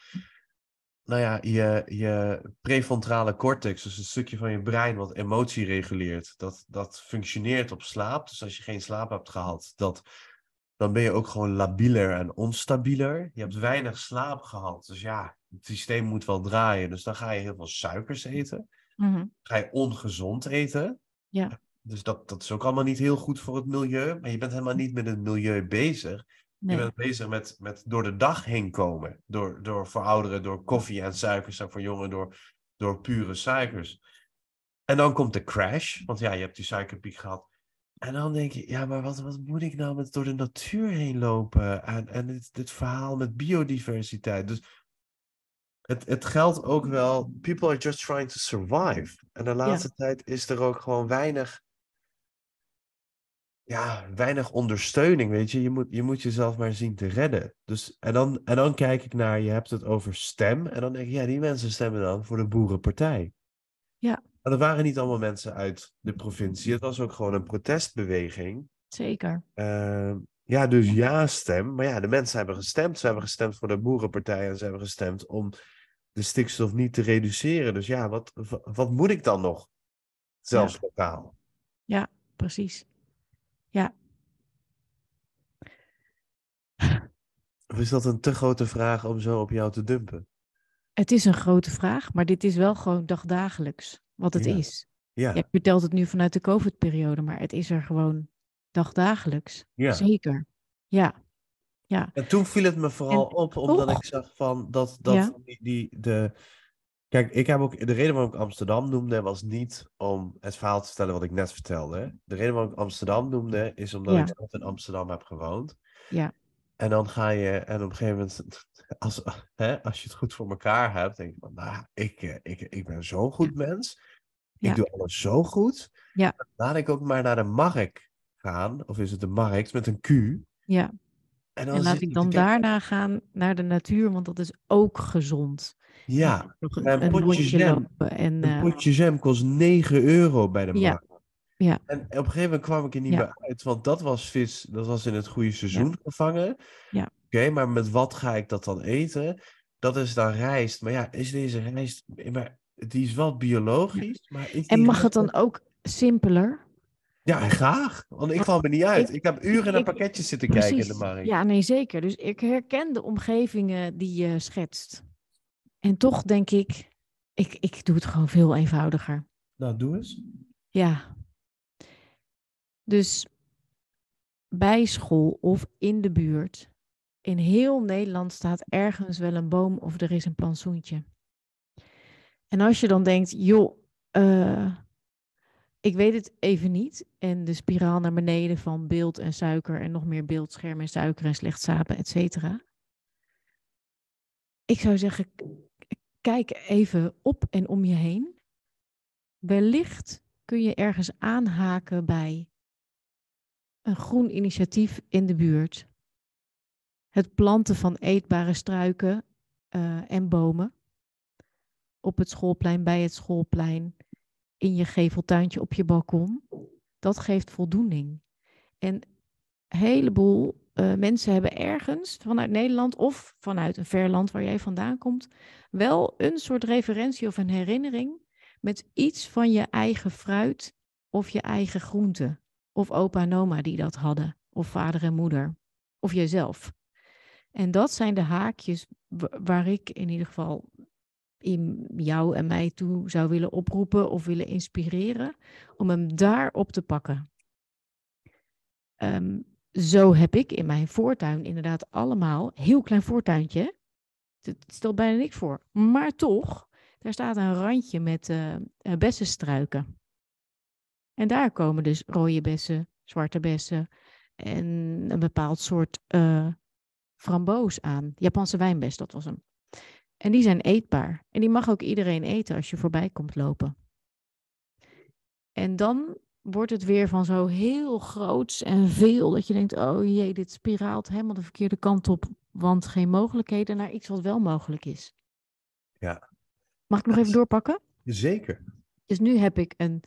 Nou ja, je, je prefrontale cortex, dus een stukje van je brein wat emotie reguleert, dat, dat functioneert op slaap. Dus als je geen slaap hebt gehad, dat, dan ben je ook gewoon labieler enonstabieler. Je hebt weinig slaap gehad. Dus ja, het systeem moet wel draaien. Dus dan ga je heel veel suikers eten Mhm. ga je ongezond eten. Ja. Dus dat, dat is ook allemaal niet heel goed voor het milieu. Maar je bent helemaal niet met het milieu bezig. Nee. Je bent bezig met, met door de dag heen komen. Door, door voor ouderen, door koffie en suikers. En voor jongeren door, door pure suikers. En dan komt de crash. Want ja, je hebt die suikerpiek gehad. En dan denk je, ja, maar wat, wat moet ik nou met door de natuur heen lopen? En, en dit, dit verhaal met biodiversiteit. Dus het, het geldt ook wel, people are just trying to survive. En de laatste tijd is er ook gewoon weinig, ja, weinig ondersteuning, weet je. Je moet, je moet jezelf maar zien te redden. Dus, en, dan, en dan kijk ik naar, je hebt het over stem. En dan denk ik, ja, die mensen stemmen dan voor de boerenpartij. Ja. Maar er waren niet allemaal mensen uit de provincie. Het was ook gewoon een protestbeweging. Zeker. Uh, ja, dus ja stem. Maar ja, de mensen hebben gestemd. Ze hebben gestemd voor de boerenpartij en ze hebben gestemd om de stikstof niet te reduceren. Dus ja, wat, wat moet ik dan nog? Zelfs Ja. lokaal. Ja, precies. Ja, Of is dat een te grote vraag om zo op jou te dumpen? het is een grote vraag, maar dit is wel gewoon dagdagelijks wat het Ja. is. Ja, Ja, ik vertel het nu vanuit de COVID-periode, maar het is er gewoon dagdagelijks. ja. Zeker. Ja, ja, En toen viel het me vooral En op, omdat ik zag van dat, dat Ja. die, die, de... Kijk, ik heb ook, de reden waarom ik Amsterdam noemde, was niet om het verhaal te vertellen wat ik net vertelde. De reden waarom ik Amsterdam noemde, is omdat Ja. ik zelf in Amsterdam heb gewoond. Ja. En dan ga je, en op een gegeven moment, als, hè, als je het goed voor elkaar hebt, denk je van, nou, ik, eh, ik, ik ben zo'n goed mens. Ik Ja. doe alles zo goed. Ja. Laat ik ook maar naar de markt gaan, of is het de markt met een Q. ja. En, dan En laat ik dan daarna gaan naar de natuur, want dat is ook gezond. Ja, Nog een een, een potje jam. en Een eh, potje jam kost 9 euro bij de markt. ja. En op een gegeven moment kwam ik er niet Ja. meer uit, want dat was vis, dat was in het goede seizoen gevangen. Ja. Oké, maar met wat ga ik dat dan eten? Dat is dan rijst. Maar ja, is deze rijst, maar die is wel biologisch, maar is en mag het dan ook simpeler? Ja, graag. Want ik val me niet uit. Ik- Ik, heb uren naar pakketjes zitten kijken in de markt. Ja, nee, zeker. Dus ik herken de omgevingen die je schetst. En toch denk ik, ik, ik doe het gewoon veel eenvoudiger. Nou, doe eens. Ja. Dus bij school of in de buurt, in heel Nederland staat ergens wel een boom of er is een plantsoentje. En als je dan denkt, joh, eh, ik weet het even niet. En de spiraal naar beneden van beeld en suiker en nog meer beeldscherm en suiker en slecht sapen, et cetera. Ik zou zeggen, kijk even op en om je heen. Wellicht kun je ergens aanhaken bij een groen initiatief in de buurt. Het planten van eetbare struiken eh, en bomen. Op het schoolplein, bij het schoolplein, in je geveltuintje op je balkon. Dat geeft voldoening. En een heleboel eh, mensen hebben ergens vanuit Nederland of vanuit een ver land waar jij vandaan komt, wel een soort referentie of een herinnering met iets van je eigen fruit of je eigen groente. Of opa en oma die dat hadden. Of vader en moeder. Of jezelf. En dat zijn de haakjes wa- waar ik in ieder geval in jou en mij toe zou willen oproepen of willen inspireren om hem daar op te pakken. Ehm, zo heb ik in mijn voortuin inderdaad allemaal, heel klein voortuintje, het stelt bijna niks voor, maar toch, daar staat een randje met eh eh, bessenstruiken. En daar komen dus rode bessen, zwarte bessen en een bepaald soort eh, framboos aan. Japanse wijnbes, dat was hem. En die zijn eetbaar. En die mag ook iedereen eten als je voorbij komt lopen. En dan wordt het weer van zo heel groots en veel dat je denkt, oh jee, dit spiraalt helemaal de verkeerde kant op, want geen mogelijkheden naar iets wat wel mogelijk is. Ja. Mag ik nog even doorpakken? Zeker. Dus nu heb ik een,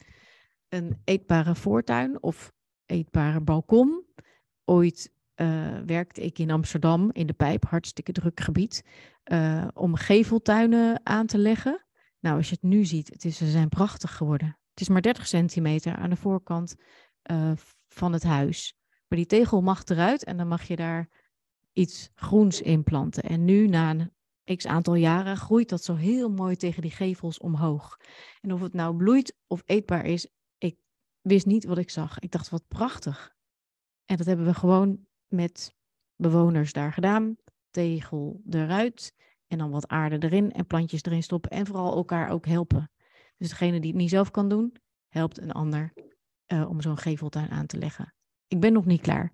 een eetbare voortuin of eetbare balkon. Ooit eh, werkte ik in Amsterdam in de pijp, hartstikke druk gebied, eh, om geveltuinen aan te leggen. Nou, als je het nu ziet, het is, ze zijn prachtig geworden. Het is maar 30 centimeter aan de voorkant eh, van het huis. Maar die tegel mag eruit en dan mag je daar iets groens in planten. En nu, na een x aantal jaren, groeit dat zo heel mooi tegen die gevels omhoog. En of het nou bloeit of eetbaar is, ik wist niet wat ik zag. Ik dacht, wat prachtig. En dat hebben we gewoon met bewoners daar gedaan. Tegel eruit en dan wat aarde erin en plantjes erin stoppen. En vooral elkaar ook helpen. Dus degene die het niet zelf kan doen, helpt een ander eh, om zo'n geveltuin aan te leggen. Ik ben nog niet klaar.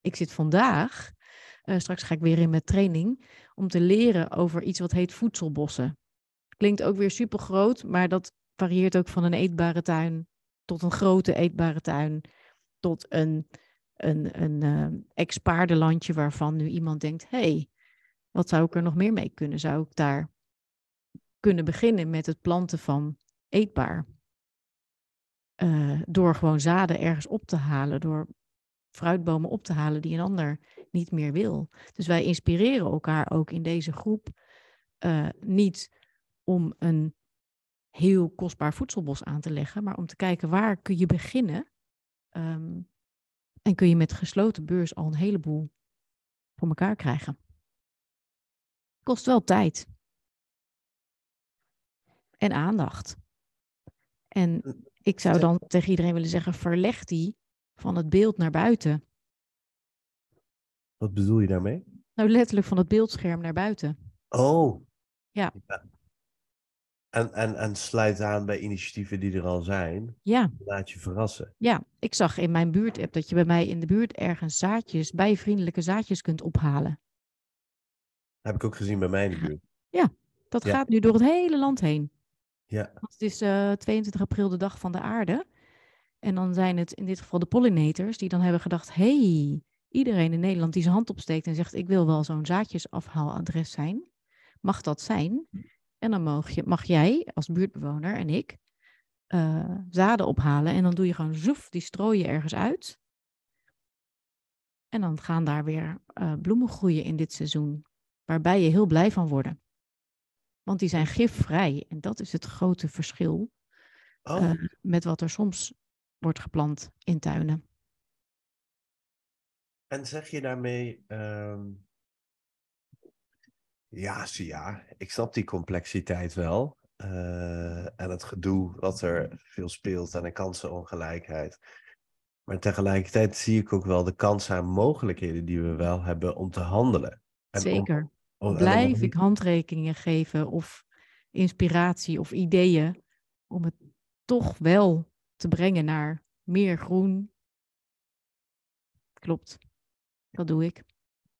Ik zit vandaag, eh, straks ga ik weer in met training, om te leren over iets wat heet voedselbossen. Klinkt ook weer super groot, maar dat varieert ook van een eetbare tuin tot een grote eetbare tuin, tot een, een, een uh, ex-paardenlandje waarvan nu iemand denkt, hey, wat zou ik er nog meer mee kunnen? Zou ik daar kunnen beginnen met het planten van eetbaar. Eh, door gewoon zaden ergens op te halen, door fruitbomen op te halen die een ander niet meer wil. Dus wij inspireren elkaar ook in deze groep eh, niet om een heel kostbaar voedselbos aan te leggen, maar om te kijken waar kun je beginnen ehm, en kun je met gesloten beurs al een heleboel voor elkaar krijgen. Kost wel tijd en aandacht. En ik zou dan tegen iedereen willen zeggen: verleg die van het beeld naar buiten. Wat bedoel je daarmee? Nou, letterlijk van het beeldscherm naar buiten. Oh. Ja. En, en, en sluit aan bij initiatieven die er al zijn. Ja. Laat je verrassen. Ja, ik zag in mijn buurt-app dat je bij mij in de buurt ergens zaadjes, bijvriendelijke zaadjes kunt ophalen. Heb ik ook gezien bij mij in de buurt. Ja, dat Ja. gaat nu door het hele land heen. Ja. Het is eh 22 april de dag van de aarde. En dan zijn het in dit geval de pollinators die dan hebben gedacht: hey, iedereen in Nederland die zijn hand opsteekt en zegt: ik wil wel zo'n zaadjesafhaaladres zijn, mag dat zijn? En dan mag, je, mag jij als buurtbewoner en ik eh, zaden ophalen en dan doe je gewoon zoef, die strooi je ergens uit. En dan gaan daar weer eh, bloemen groeien in dit seizoen, waarbij je heel blij van wordt. Want die zijn gifvrij en dat is het grote verschil Oh, eh, met wat er soms wordt geplant in tuinen. en zeg je daarmee. ehm, Ja, zie ja, ik snap die complexiteit wel. eh, en het gedoe wat er veel speelt en de kansenongelijkheid. Maar tegelijkertijd zie ik ook wel de kansen en mogelijkheden die we wel hebben om te handelen. En Zeker. om- en om Blijf ik handrekeningen geven of inspiratie of ideeën om het toch wel te brengen naar meer groen. Klopt. Dat doe ik.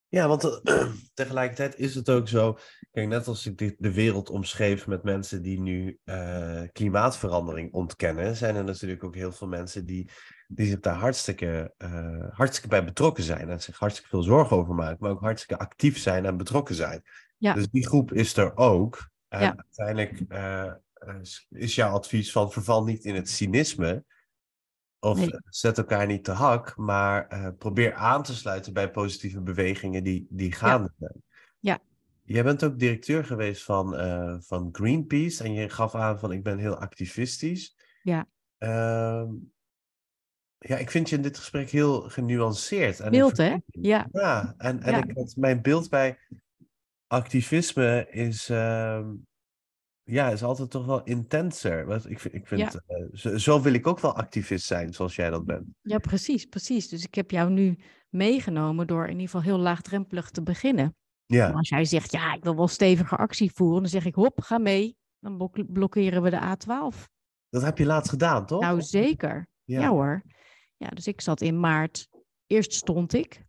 Ja, want tegelijkertijd is het ook zo. Kijk, net als ik dit- de wereld omschreef met mensen die nu eh, klimaatverandering ontkennen, zijn er natuurlijk ook heel veel mensen die, die zich daar hartstikke, eh, hartstikke bij betrokken zijn en zich hartstikke veel zorgen over maken, maar ook hartstikke actief zijn en betrokken zijn. Ja. Dus die groep is er ook. En Ja. uiteindelijk eh, is jouw advies van verval niet in het cynisme. Of Nee. eh, zet elkaar niet te hak, maar eh, probeer aan te sluiten bij positieve bewegingen die, die gaande zijn. Ja. Jij bent ook directeur geweest van, eh, van Greenpeace en je gaf aan van ik ben heel activistisch. Ja. Ehm, ja, ik vind je in dit gesprek heel genuanceerd. En Mild, hè? Ja. Ja, en, en Ja. Ik, had- mijn beeld bij activisme is, ehm, ja, is altijd toch wel intenser. Want ik, vind- ik vind, Ja. eh, zo, zo wil ik ook wel activist zijn, zoals jij dat bent. Ja, precies, precies. Dus ik heb jou nu meegenomen door in ieder geval heel laagdrempelig te beginnen. Ja, Maar als jij zegt, ja, ik wil wel stevige actie voeren, dan zeg ik, hop, ga mee. Dan blok- blokkeren we de A12. dat heb je laatst gedaan, toch? Nou, zeker. Ja. hoor. Ja, dus ik zat in maart. Eerst stond ik.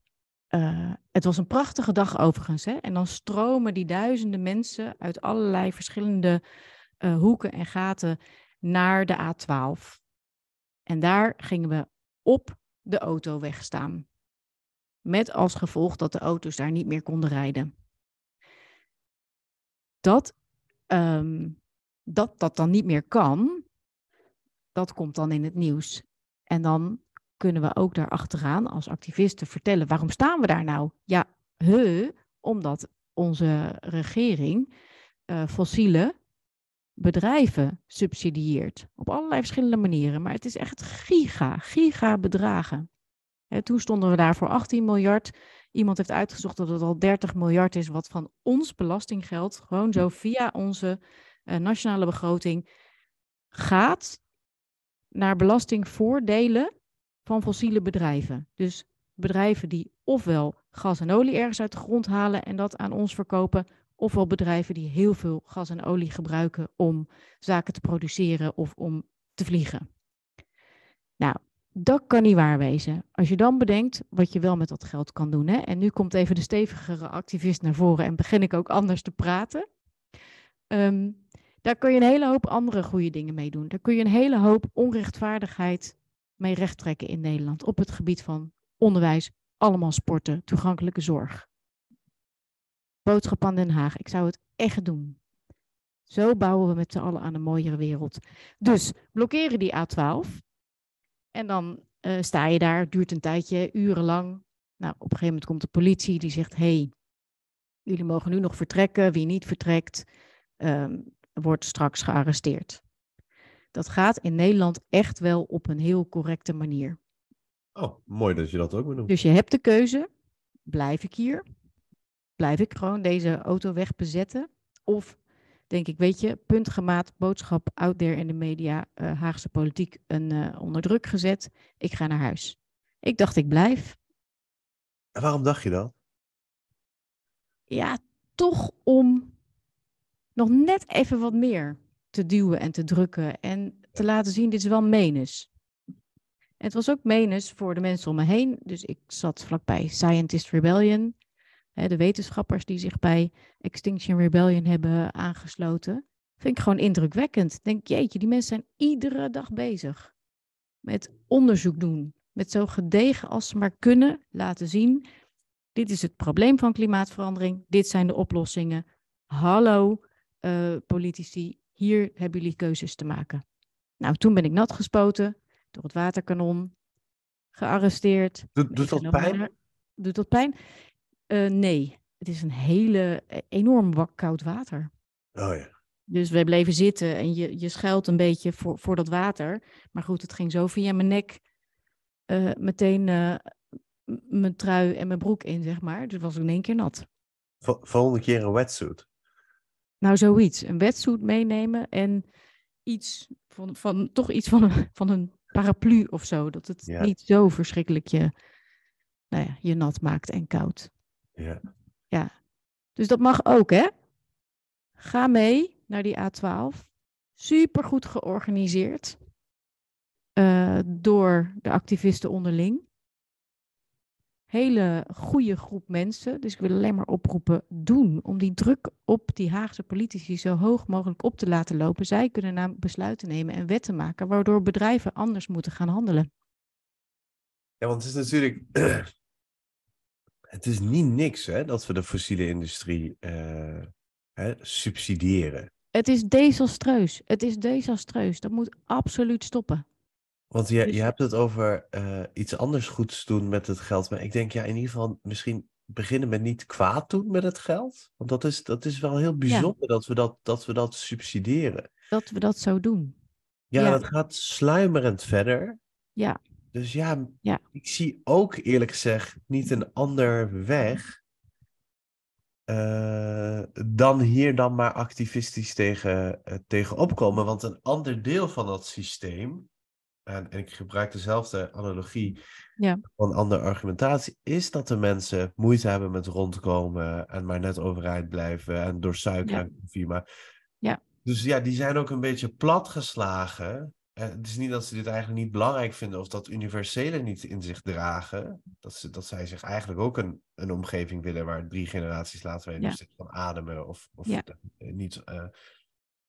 Eh, het was een prachtige dag overigens. Hè? En dan stromen die duizenden mensen uit allerlei verschillende eh, hoeken en gaten naar de A12. En daar gingen we op de autoweg staan. Met als gevolg dat de auto's daar niet meer konden rijden. Dat ehm, dat, dat dan niet meer kan, dat komt dan in het nieuws. En dan kunnen we ook daar achteraan als activisten vertellen, waarom staan we daar nou? Ja, he, omdat onze regering eh, fossiele bedrijven subsidieert. Op allerlei verschillende manieren. Maar het is echt giga, giga bedragen. Toen stonden we daar voor 18 miljard. Iemand heeft uitgezocht dat het al 30 miljard is, wat van ons belastinggeld, gewoon zo via onze eh, nationale begroting, gaat naar belastingvoordelen van fossiele bedrijven. Dus bedrijven die ofwel gas en olie ergens uit de grond halen en dat aan ons verkopen, ofwel bedrijven die heel veel gas en olie gebruiken om zaken te produceren of om te vliegen. Nou, dat kan niet waar wezen. Als je dan bedenkt wat je wel met dat geld kan doen. Hè? En nu komt even de stevigere activist naar voren en begin ik ook anders te praten. Ehm, daar kun je een hele hoop andere goede dingen mee doen. Daar kun je een hele hoop onrechtvaardigheid mee rechttrekken in Nederland op het gebied van onderwijs, allemaal sporten, toegankelijke zorg. Boodschap aan Den Haag, ik zou het echt doen. Zo bouwen we met z'n allen aan een mooiere wereld. Dus blokkeren die A12. En dan eh, sta je daar, duurt een tijdje, urenlang. Nou, op een gegeven moment komt de politie die zegt: hey, jullie mogen nu nog vertrekken. Wie niet vertrekt, ehm, wordt straks gearresteerd. Dat gaat in Nederland echt wel op een heel correcte manier. Oh, mooi dat je dat ook benoemt. Dus je hebt de keuze: blijf ik hier? Blijf ik gewoon deze auto wegbezetten? Of denk ik, weet je, puntgemaat, boodschap out there in de media, uh, Haagse politiek een, uh, onder druk gezet. Ik ga naar huis. Ik dacht, ik blijf. En waarom dacht je dat? Ja, toch om nog net even wat meer te duwen en te drukken en te laten zien, dit is wel menens. Het was ook menens voor de mensen om me heen. Dus ik zat vlakbij Scientist Rebellion de wetenschappers die zich bij Extinction Rebellion hebben aangesloten, vind ik gewoon indrukwekkend. Denk, jeetje, die mensen zijn iedere dag bezig met onderzoek doen. Met zo gedegen als ze maar kunnen laten zien. Dit is het probleem van klimaatverandering. Dit zijn de oplossingen. Hallo, uh, politici, hier hebben jullie keuzes te maken. Nou, toen ben ik nat gespoten door het waterkanon, gearresteerd. Doet, doet dat pijn? Doet dat pijn? Uh, nee, het is een hele e-, enorm wak koud water. Oh ja. Dus we bleven zitten en je, je schuilt een beetje voor, voor dat water. Maar goed, het ging zo via mijn nek uh, meteen uh, mijn trui en mijn broek in, zeg maar. Dus was ik in één keer nat. Volgende keer een wetsuit? Nou, zoiets. Een wetsuit meenemen en iets van, van toch iets van een, van een paraplu of zo. Dat het ja. niet zo verschrikkelijk je, nou ja, je nat maakt en koud. Ja. ja. Dus dat mag ook, hè? Ga mee naar die A12. Super goed georganiseerd uh, door de activisten onderling. Hele goede groep mensen. Dus ik wil alleen maar oproepen: doen om die druk op die Haagse politici zo hoog mogelijk op te laten lopen. Zij kunnen namelijk besluiten nemen en wetten maken, waardoor bedrijven anders moeten gaan handelen. Ja, want het is natuurlijk het is niet niks hè, dat we de fossiele industrie uh, hè, subsidiëren. Het is desastreus. Het is desastreus. Dat moet absoluut stoppen. Want je, dus... je hebt het over uh, iets anders goeds doen met het geld. Maar ik denk ja, in ieder geval misschien beginnen met niet kwaad doen met het geld. Want dat is, dat is wel heel bijzonder ja. dat, we dat, dat we dat subsidiëren. Dat we dat zo doen. Ja, ja. dat gaat sluimerend verder. Ja. Dus ja, ja, ik zie ook eerlijk gezegd niet een ander weg uh, dan hier dan maar activistisch tegen, uh, tegen opkomen. Want een ander deel van dat systeem, en, en ik gebruik dezelfde analogie ja. van andere argumentatie, is dat de mensen moeite hebben met rondkomen en maar net overeind blijven en door suiker Ja. en koffie. Maar... Ja. Dus ja, die zijn ook een beetje platgeslagen. Eh, het is niet dat ze dit eigenlijk niet belangrijk vinden of dat universele niet in zich dragen. Dat, ze, dat zij zich eigenlijk ook een, een omgeving willen waar drie generaties later mee Ja. nog van ademen of, of eh, niet eh,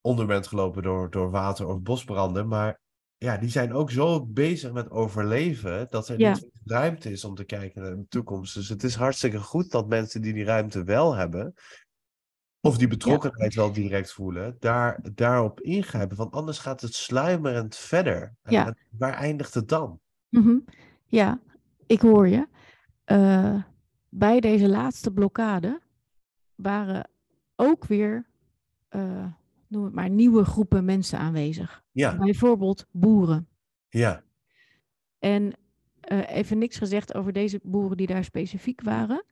onder bent gelopen door, door water of bosbranden. Maar ja, die zijn ook zo bezig met overleven dat er Ja. niet ruimte is om te kijken naar de toekomst. Dus het is hartstikke goed dat mensen die die ruimte wel hebben, of die betrokkenheid wel direct voelen, daar, daarop ingrijpen. Want anders gaat het sluimerend verder. En, Ja. en waar eindigt het dan? Mhm. Ja, ik hoor je. Eh, bij deze laatste blokkade waren ook weer, eh, noem het maar, nieuwe groepen mensen aanwezig. Ja, Bijvoorbeeld boeren. ja, En eh, even niks gezegd over deze boeren die daar specifiek waren.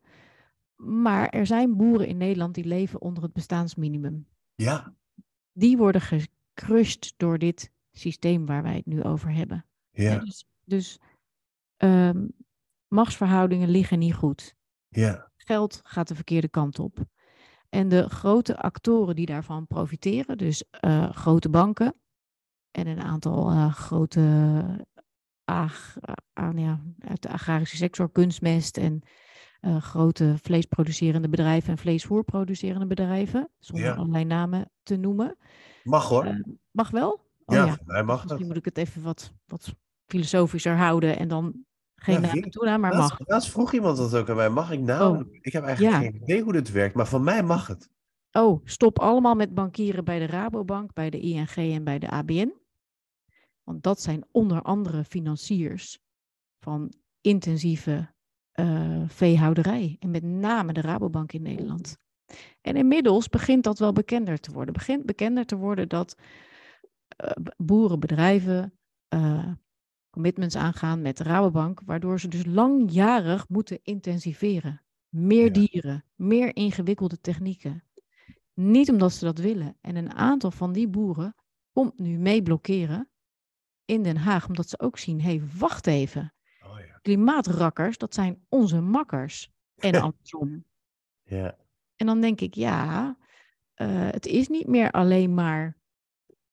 Maar er zijn boeren in Nederland die leven onder het bestaansminimum. ja, Die worden gecrushed door dit systeem waar wij het nu over hebben. Ja, Dus, dus ehm, machtsverhoudingen liggen niet goed. ja, Geld gaat de verkeerde kant op. En de grote actoren die daarvan profiteren, dus eh, grote banken en een aantal eh, grote ag- ja, uit de agrarische sector, kunstmest en eh, grote vleesproducerende bedrijven en vleesvoerproducerende bedrijven, zonder Ja. allerlei namen te noemen. mag hoor. Mag wel? Oh ja, ja, mij mag Misschien dat. moet ik het even wat, wat filosofischer houden en dan geen naam toenaam, maar Laatst, mag. laatst vroeg iemand dat ook aan mij. Mag ik nou? Oh. Ik heb eigenlijk Ja. geen idee hoe dit werkt, maar van mij mag het. Oh, stop allemaal met bankieren bij de Rabobank, bij de ING en bij de ABN. Want dat zijn onder andere financiers van intensieve uh, veehouderij. En met name de Rabobank in Nederland. En inmiddels begint dat wel bekender te worden. Begint bekender te worden dat uh, boerenbedrijven uh, commitments aangaan met de Rabobank, waardoor ze dus langjarig moeten intensiveren. Meer Ja. dieren, meer ingewikkelde technieken. Niet omdat ze dat willen. En een aantal van die boeren komt nu mee blokkeren in Den Haag, omdat ze ook zien, hé, hey, wacht even. Oh ja. Klimaatrakkers, dat zijn onze makkers. En andersom. Ja. En dan denk ik, ja, eh, het is niet meer alleen maar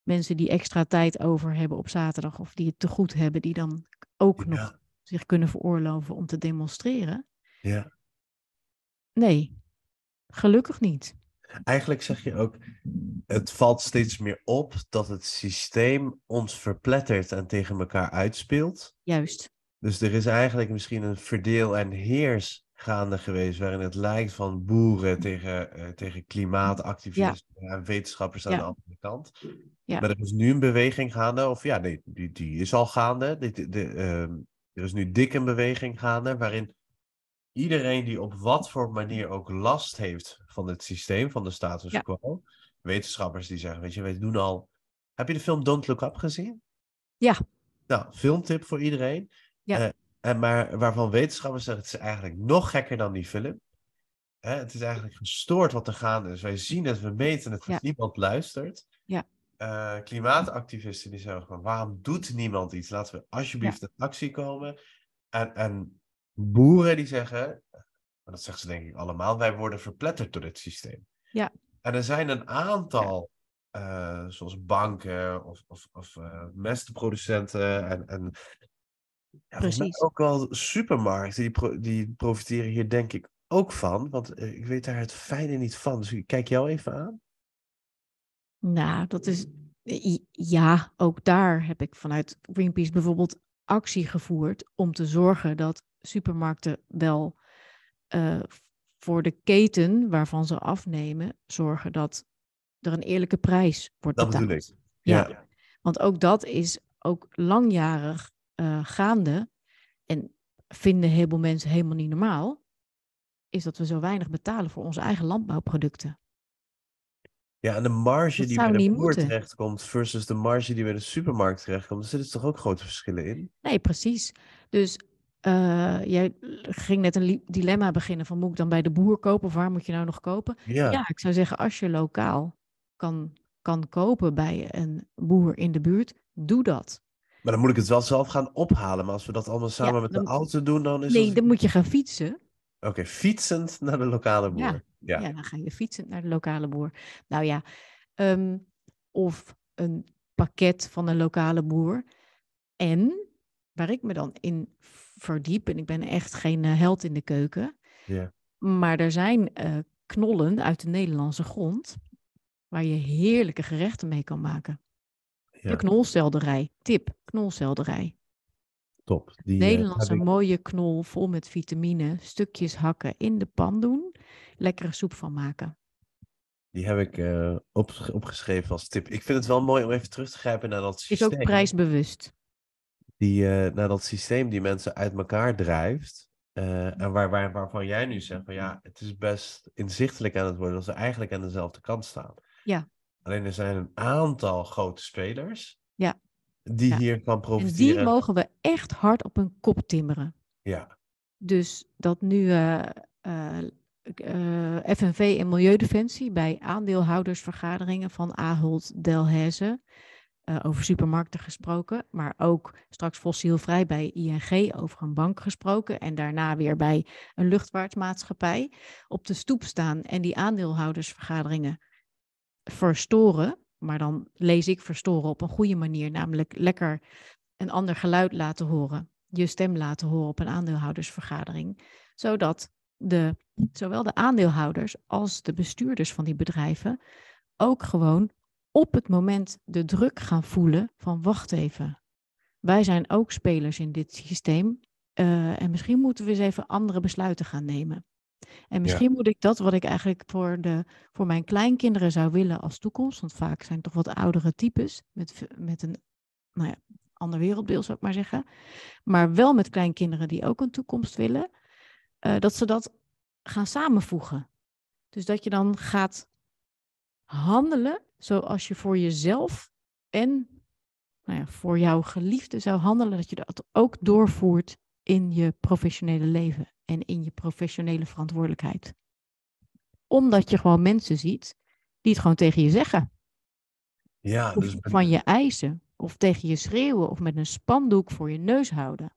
mensen die extra tijd over hebben op zaterdag of die het te goed hebben, die dan ook nog zich kunnen veroorloven om te demonstreren. ja. Nee, gelukkig niet. Eigenlijk zeg je ook, het valt steeds meer op dat het systeem ons verplettert en tegen elkaar uitspeelt. Juist. Dus er is eigenlijk misschien een verdeel en heers gaande geweest, waarin het lijkt van boeren tegen, eh, tegen klimaatactivisten en wetenschappers aan Ja. de andere kant. Ja. Maar er is nu een beweging gaande, of ja, nee, die, die is al gaande. Dit- de, ehm, er is nu dik een beweging gaande, waarin iedereen die op wat voor manier ook last heeft van het systeem, van de status Ja. quo, wetenschappers die zeggen, weet je, wij doen al... Heb je de film Don't Look Up gezien? Ja. Nou, filmtip voor iedereen. Ja. Eh, en maar waarvan wetenschappers zeggen, het is eigenlijk nog gekker dan die film. Hè, het is eigenlijk gestoord wat er gaande is. Wij zien het, we meten het, Ja. niemand luistert. Ja. Eh, klimaatactivisten die zeggen van, waarom doet niemand iets? Laten we alsjeblieft in actie komen. En, en boeren die zeggen, maar dat zeggen ze denk ik allemaal, wij worden verpletterd door dit systeem. Ja. En er zijn een aantal, eh, zoals banken of, of, of eh, mestproducenten en, en ja, ook wel supermarkten, die, pro- die profiteren hier denk ik ook van. Want ik weet daar het fijne niet van. Dus ik kijk jou even aan. Nou, dat is. Ja, ook daar heb ik vanuit Greenpeace bijvoorbeeld actie gevoerd om te zorgen dat supermarkten wel eh, voor de keten waarvan ze afnemen, zorgen dat er een eerlijke prijs wordt Dat betaald. bedoel ik. Ja. Want ook dat is ook langjarig eh, gaande. En vinden heel veel mensen helemaal niet normaal. Is dat we zo weinig betalen voor onze eigen landbouwproducten. Ja, en de marge Dat die bij de boer terechtkomt versus de marge die bij de supermarkt terechtkomt, daar zitten toch ook grote verschillen in? Nee, precies. Dus eh, jij ging net een dilemma beginnen van moet ik dan bij de boer kopen of waar moet je nou nog kopen? Ja, Ja, ik zou zeggen als je lokaal kan, kan kopen bij een boer in de buurt, doe dat. maar dan moet ik het wel zelf gaan ophalen. Maar als we dat allemaal samen met de auto doen, dan is Nee, het... dan moet je gaan fietsen. Oké, fietsend naar de lokale boer. Ja, Ja, Ja, dan ga je fietsend naar de lokale boer. Nou ja, ehm, of een pakket van een lokale boer. En waar ik me dan in verdiep, en ik ben echt geen eh, held in de keuken, Ja. maar er zijn eh, knollen uit de Nederlandse grond waar je heerlijke gerechten mee kan maken. ja, De knolselderij, tip, knolselderij. top. Die, eh, Nederlandse ik- mooie knol vol met vitamine, stukjes hakken in de pan doen, lekkere soep van maken. Die heb ik eh, op, opgeschreven als tip. Ik vind het wel mooi om even terug te grijpen naar dat Is systeem. ook prijsbewust. Die, eh, naar dat systeem die mensen uit elkaar drijft. eh, en waar, waar, waarvan jij nu zegt van ja, het is best inzichtelijk aan het worden dat ze eigenlijk aan dezelfde kant staan. Ja. Alleen er zijn een aantal grote spelers Ja. die Ja. hiervan En profiteren. die mogen we echt hard op hun kop timmeren. Ja, Dus dat nu eh, FNV en Milieudefensie bij aandeelhoudersvergaderingen van Ahold Delhaize, eh, over supermarkten gesproken, maar ook straks fossielvrij bij ING over een bank gesproken en daarna weer bij een luchtvaartmaatschappij op de stoep staan en die aandeelhoudersvergaderingen verstoren. Maar dan lees ik verstoren op een goede manier, namelijk lekker een ander geluid laten horen, je stem laten horen op een aandeelhoudersvergadering, zodat de, zowel de aandeelhouders als de bestuurders van die bedrijven ook gewoon op het moment de druk gaan voelen van wacht even, wij zijn ook spelers in dit systeem eh, en misschien moeten we eens even andere besluiten gaan nemen. En misschien moet ik dat wat ik eigenlijk voor, de, voor mijn kleinkinderen zou willen als toekomst, want vaak zijn het toch wat oudere types met, met een nou ja, ander wereldbeeld, zou ik maar zeggen. Maar wel met kleinkinderen die ook een toekomst willen, uh, dat ze dat gaan samenvoegen. Dus dat je dan gaat handelen zoals je voor jezelf en nou ja, voor jouw geliefde zou handelen, dat je dat ook doorvoert in je professionele leven en in je professionele verantwoordelijkheid. Omdat je gewoon mensen ziet die het gewoon tegen je zeggen. Ja, of dus van je eisen, of tegen je schreeuwen, of met een spandoek voor je neus houden.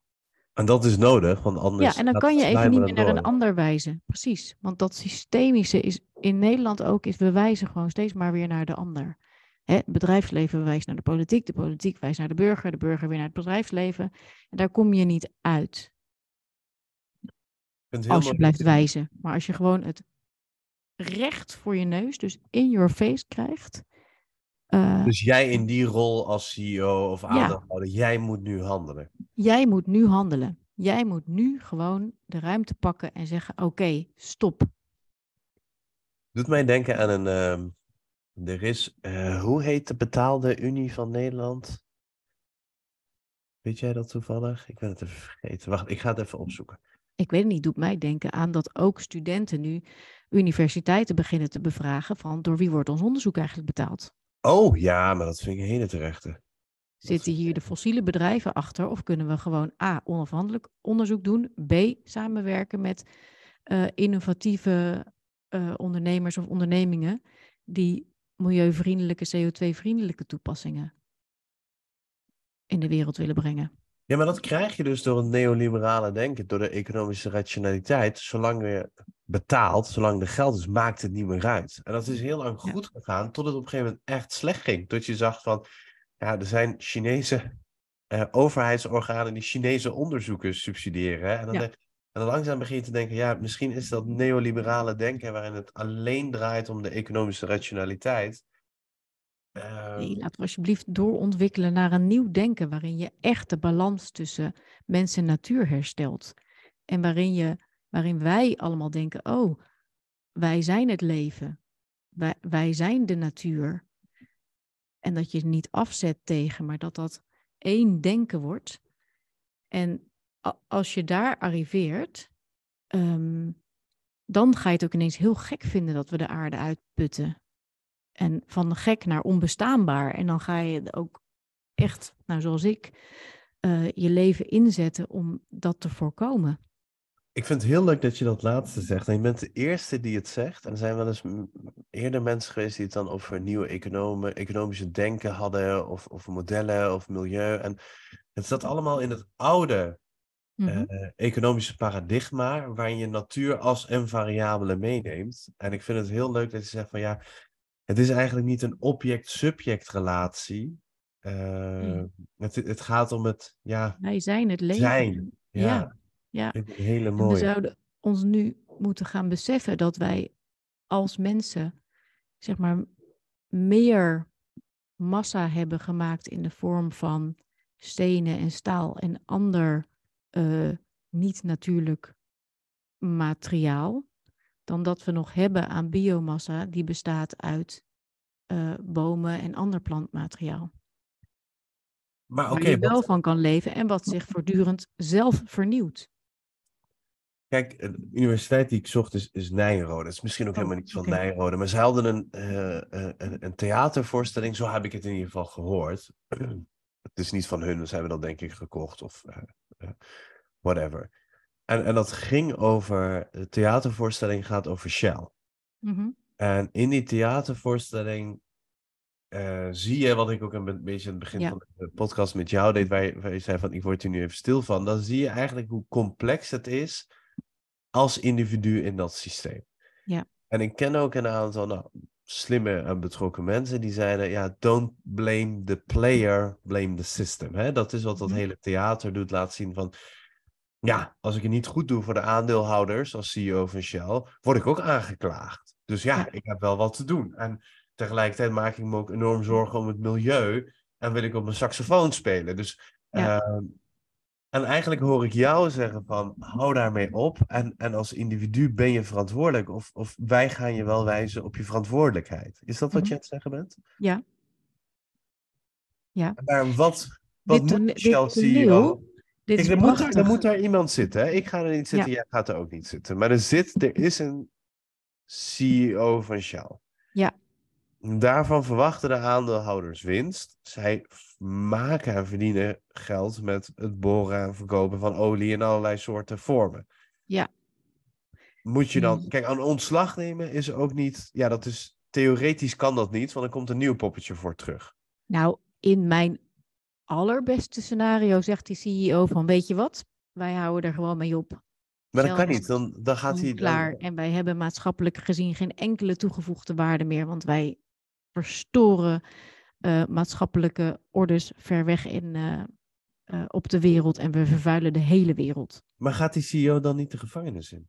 En dat is nodig, want anders. Ja, en dan kan je even niet meer naar een ander wijzen. Precies. Want dat systemische is in Nederland ook, is we wijzen gewoon steeds maar weer naar de ander. Hè, het bedrijfsleven wijst naar de politiek, de politiek wijst naar de burger, de burger weer naar het bedrijfsleven. En daar kom je niet uit. Als je blijft wijzen. Maar als je gewoon het recht voor je neus, dus in your face krijgt. Uh, dus jij in die rol als CEO of aandeelhouder, ja. jij moet nu handelen. Jij moet nu handelen. Jij moet nu gewoon de ruimte pakken en zeggen: Oké, stop. Doet mij denken aan een, uh, er is, uh, hoe heet de betaalde Unie van Nederland? Weet jij dat toevallig? Ik ben het even vergeten. Wacht, ik ga het even opzoeken. Ik weet het niet, doet mij denken aan dat ook studenten nu universiteiten beginnen te bevragen van door wie wordt ons onderzoek eigenlijk betaald? Oh ja, maar dat vind ik een hele terechte. Zitten hier de fossiele bedrijven achter of kunnen we gewoon A, onafhankelijk onderzoek doen, B, samenwerken met uh, innovatieve uh, ondernemers of ondernemingen die milieuvriendelijke, CO2-vriendelijke toepassingen in de wereld willen brengen. Ja, maar dat krijg je dus door het neoliberale denken, door de economische rationaliteit. Zolang je betaalt, zolang er geld is, maakt het niet meer uit. En dat is heel lang goed gegaan, tot het op een gegeven moment echt slecht ging. Tot je zag van, ja, er zijn Chinese uh, overheidsorganen die Chinese onderzoekers subsidiëren. En dan, en dan langzaam begin je te denken, ja, misschien is dat neoliberale denken waarin het alleen draait om de economische rationaliteit. Uh... Nee, laten we alsjeblieft doorontwikkelen naar een nieuw denken waarin je echt de balans tussen mens en natuur herstelt. En waarin, je, waarin wij allemaal denken, oh, wij zijn het leven. Wij, wij zijn de natuur. En dat je het niet afzet tegen, maar dat dat één denken wordt. En als je daar arriveert, um, dan ga je het ook ineens heel gek vinden dat we de aarde uitputten. En van gek naar onbestaanbaar. En dan ga je ook echt, nou zoals ik, uh, je leven inzetten om dat te voorkomen. Ik vind het heel leuk dat je dat laatste zegt. En je bent de eerste die het zegt. En er zijn wel eens eerder mensen geweest die het dan over nieuwe economen, economische denken hadden, of, of modellen of milieu. En het zat allemaal in het oude mm economische paradigma, waarin je natuur als een variabele meeneemt. En ik vind het heel leuk dat je zegt van ja, het is eigenlijk niet een object-subject relatie. Uh, het, het gaat om het, ja... Wij zijn het leven. Zijn, ja. ja. Ja, hele mooie. we zouden ons nu moeten gaan beseffen dat wij als mensen, zeg maar, meer massa hebben gemaakt in de vorm van stenen en staal en ander uh, niet-natuurlijk materiaal, dan dat we nog hebben aan biomassa die bestaat uit uh, bomen en ander plantmateriaal. Maar, okay, waar je wel van kan leven en wat zich voortdurend zelf vernieuwt. Kijk, de universiteit die ik zocht is, is Nijrode. Het is misschien ook helemaal niet van okay. Nijrode. Maar ze hadden een, uh, een, een, theatervoorstelling, zo heb ik het in ieder geval gehoord. het is niet van hun, ze hebben dat denk ik gekocht of uh, whatever. En, en dat ging over, de theatervoorstelling gaat over Shell. Mm -hmm. En in die theatervoorstelling zie je, wat ik ook een beetje aan het begin ja. van de podcast met jou deed, waar je, waar je zei van ik word hier nu even stil van. Dan zie je eigenlijk hoe complex het is als individu in dat systeem. Ja. En ik ken ook een aantal nou, slimme en betrokken mensen die zeiden, ja, don't blame the player, blame the system. Hè? Dat is wat dat hele theater doet, laat zien van, ja, als ik het niet goed doe voor de aandeelhouders als CEO van Shell, word ik ook aangeklaagd. Dus ja, ik heb wel wat te doen. En tegelijkertijd maak ik me ook enorm zorgen om het milieu en wil ik op mijn saxofoon spelen. Dus ja. uh, En eigenlijk hoor ik jou zeggen van, hou daarmee op. En, en als individu ben je verantwoordelijk. Of, of wij gaan je wel wijzen op je verantwoordelijkheid. Is dat wat Mhm. je aan het zeggen bent? Ja. Ja. Maar wat, wat Dit moet Shell CEO... Dit Kijk, er, moet er moet daar iemand zitten. Hè? Ik ga er niet zitten, jij gaat er ook niet zitten. Maar er, zit, er is een CEO van Shell. Ja. Daarvan verwachten de aandeelhouders winst. Zij maken en verdienen geld met het boren en verkopen van olie in allerlei soorten vormen. Ja. Moet je dan... Mm. Kijk, aan ontslag nemen is ook niet... Ja, dat is... Theoretisch kan dat niet, want er komt een nieuw poppetje voor terug. Nou, in mijn allerbeste scenario zegt die CEO van, weet je wat? Wij houden er gewoon mee op. Maar dat kan niet. Dan, dan gaat hij... klaar. En wij hebben maatschappelijk gezien geen enkele toegevoegde waarde meer, want wij verstoren eh, maatschappelijke orders ver weg in, eh, eh, op de wereld en we vervuilen de hele wereld. Maar gaat die CEO dan niet de gevangenis in?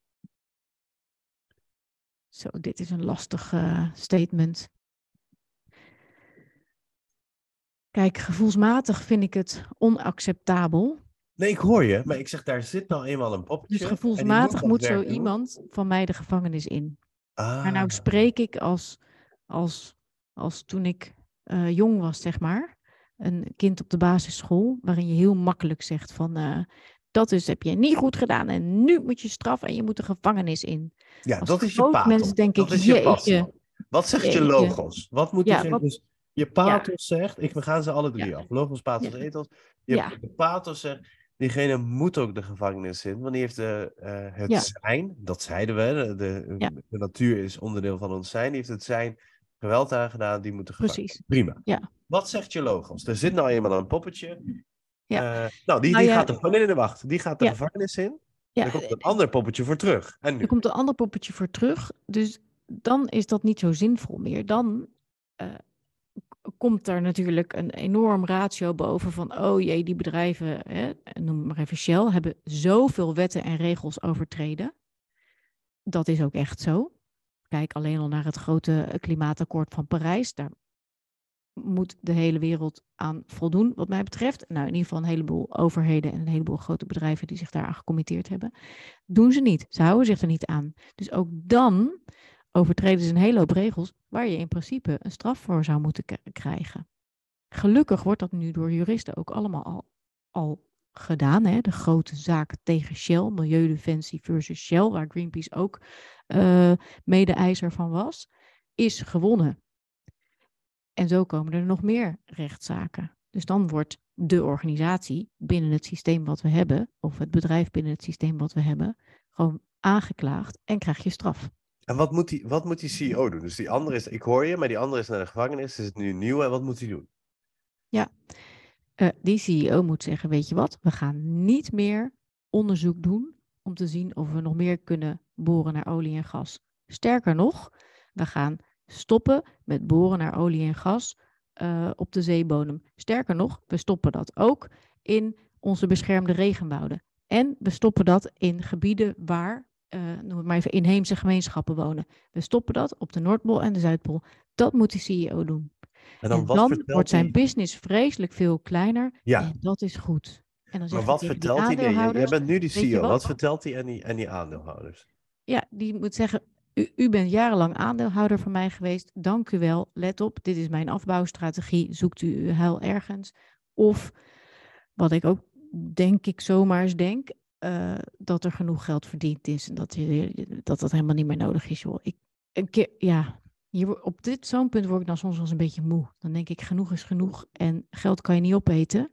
Zo, dit is een lastig statement. Kijk, gevoelsmatig vind ik het onacceptabel. Nee, ik hoor je, maar ik zeg, daar zit nou eenmaal een poppetje. Dus gevoelsmatig moet zo iemand van mij de gevangenis in. Maar Ah, nou spreek ik als, als, als toen ik eh, jong was, zeg maar. Een kind op de basisschool, waarin je heel makkelijk zegt van... eh, dat is, heb je niet goed gedaan en nu moet je straf en je moet de gevangenis in. ja, als dat is je denk dat ik, is je jeetje. Wat zegt je logos? Wat moet Ja, wat- Dus je pathos zegt, ik, we gaan ze alle drie Ja. af. Logos, pathos, Ja. ethos. Je, Ja. Pathos zegt, diegene moet ook de gevangenis in, want die heeft de, eh, het Ja. zijn, dat zeiden we, de, de, Ja. de natuur is onderdeel van ons zijn, die heeft het zijn geweld aangedaan, die moet de gevangenis Precies. Prima. Ja. Wat zegt je logos? Er zit nou eenmaal een poppetje. Ja. Eh, nou, die, Nou die gaat de gevangenis in de wacht. Die gaat de gevangenis in. Ja, er komt een ander poppetje voor terug. En nu? Er komt een ander poppetje voor terug. Dus dan is dat niet zo zinvol meer. Dan eh, komt er natuurlijk een enorm ratio boven van... oh jee, die bedrijven, hè, noem maar even Shell... hebben zoveel wetten en regels overtreden. Dat is ook echt zo. Kijk alleen al naar het grote klimaatakkoord van Parijs. Daar moet de hele wereld aan voldoen, wat mij betreft. Nou, in ieder geval een heleboel overheden en een heleboel grote bedrijven die zich daaraan gecommitteerd hebben. Doen ze niet. Ze houden zich er niet aan. Dus ook dan overtreden ze een hele hoop regels waar je in principe een straf voor zou moeten krijgen. Gelukkig wordt dat nu door juristen ook allemaal al, gedaan. Hè? De grote zaak tegen Shell, Milieudefensie versus Shell, waar Greenpeace ook eh mede-eiser van was, is gewonnen. En zo komen er nog meer rechtszaken. Dus dan wordt de organisatie binnen het systeem wat we hebben, of het bedrijf binnen het systeem wat we hebben, gewoon aangeklaagd en krijg je straf. En wat moet, die, wat moet die CEO doen? Dus die andere is, ik hoor je, maar die andere is naar de gevangenis. Is het nu nieuw en wat moet hij doen? Eh, die CEO moet zeggen, weet je wat, we gaan niet meer onderzoek doen om te zien of we nog meer kunnen boren naar olie en gas. Sterker nog, we gaan stoppen met boren naar olie en gas eh, op de zeebodem. Sterker nog, we stoppen dat ook in onze beschermde regenwouden. En we stoppen dat in gebieden waar, eh, noem het maar even, inheemse gemeenschappen wonen. We stoppen dat op de Noordpool en de Zuidpool. Dat moet die CEO doen. En dan, En wordt zijn business vreselijk veel kleiner. Ja, En dat is goed. En dan maar zegt wat vertelt hij? Nee, jij- bent nu die je CEO. Wat? wat? vertelt hij aan die, aan die aandeelhouders? Ja, die moet zeggen, u, u bent jarenlang aandeelhouder van mij geweest. Dank u wel. Let op, dit is mijn afbouwstrategie. Zoekt u uw heil ergens. Of, wat ik ook denk ik zomaar eens denk, eh, dat er genoeg geld verdiend is. En dat je, dat, dat helemaal niet meer nodig is. Joh. Ik, een keer, ja, hier, op dit zo'n punt word ik dan soms wel eens een beetje moe. Dan denk ik, genoeg is genoeg. En geld kan je niet opeten.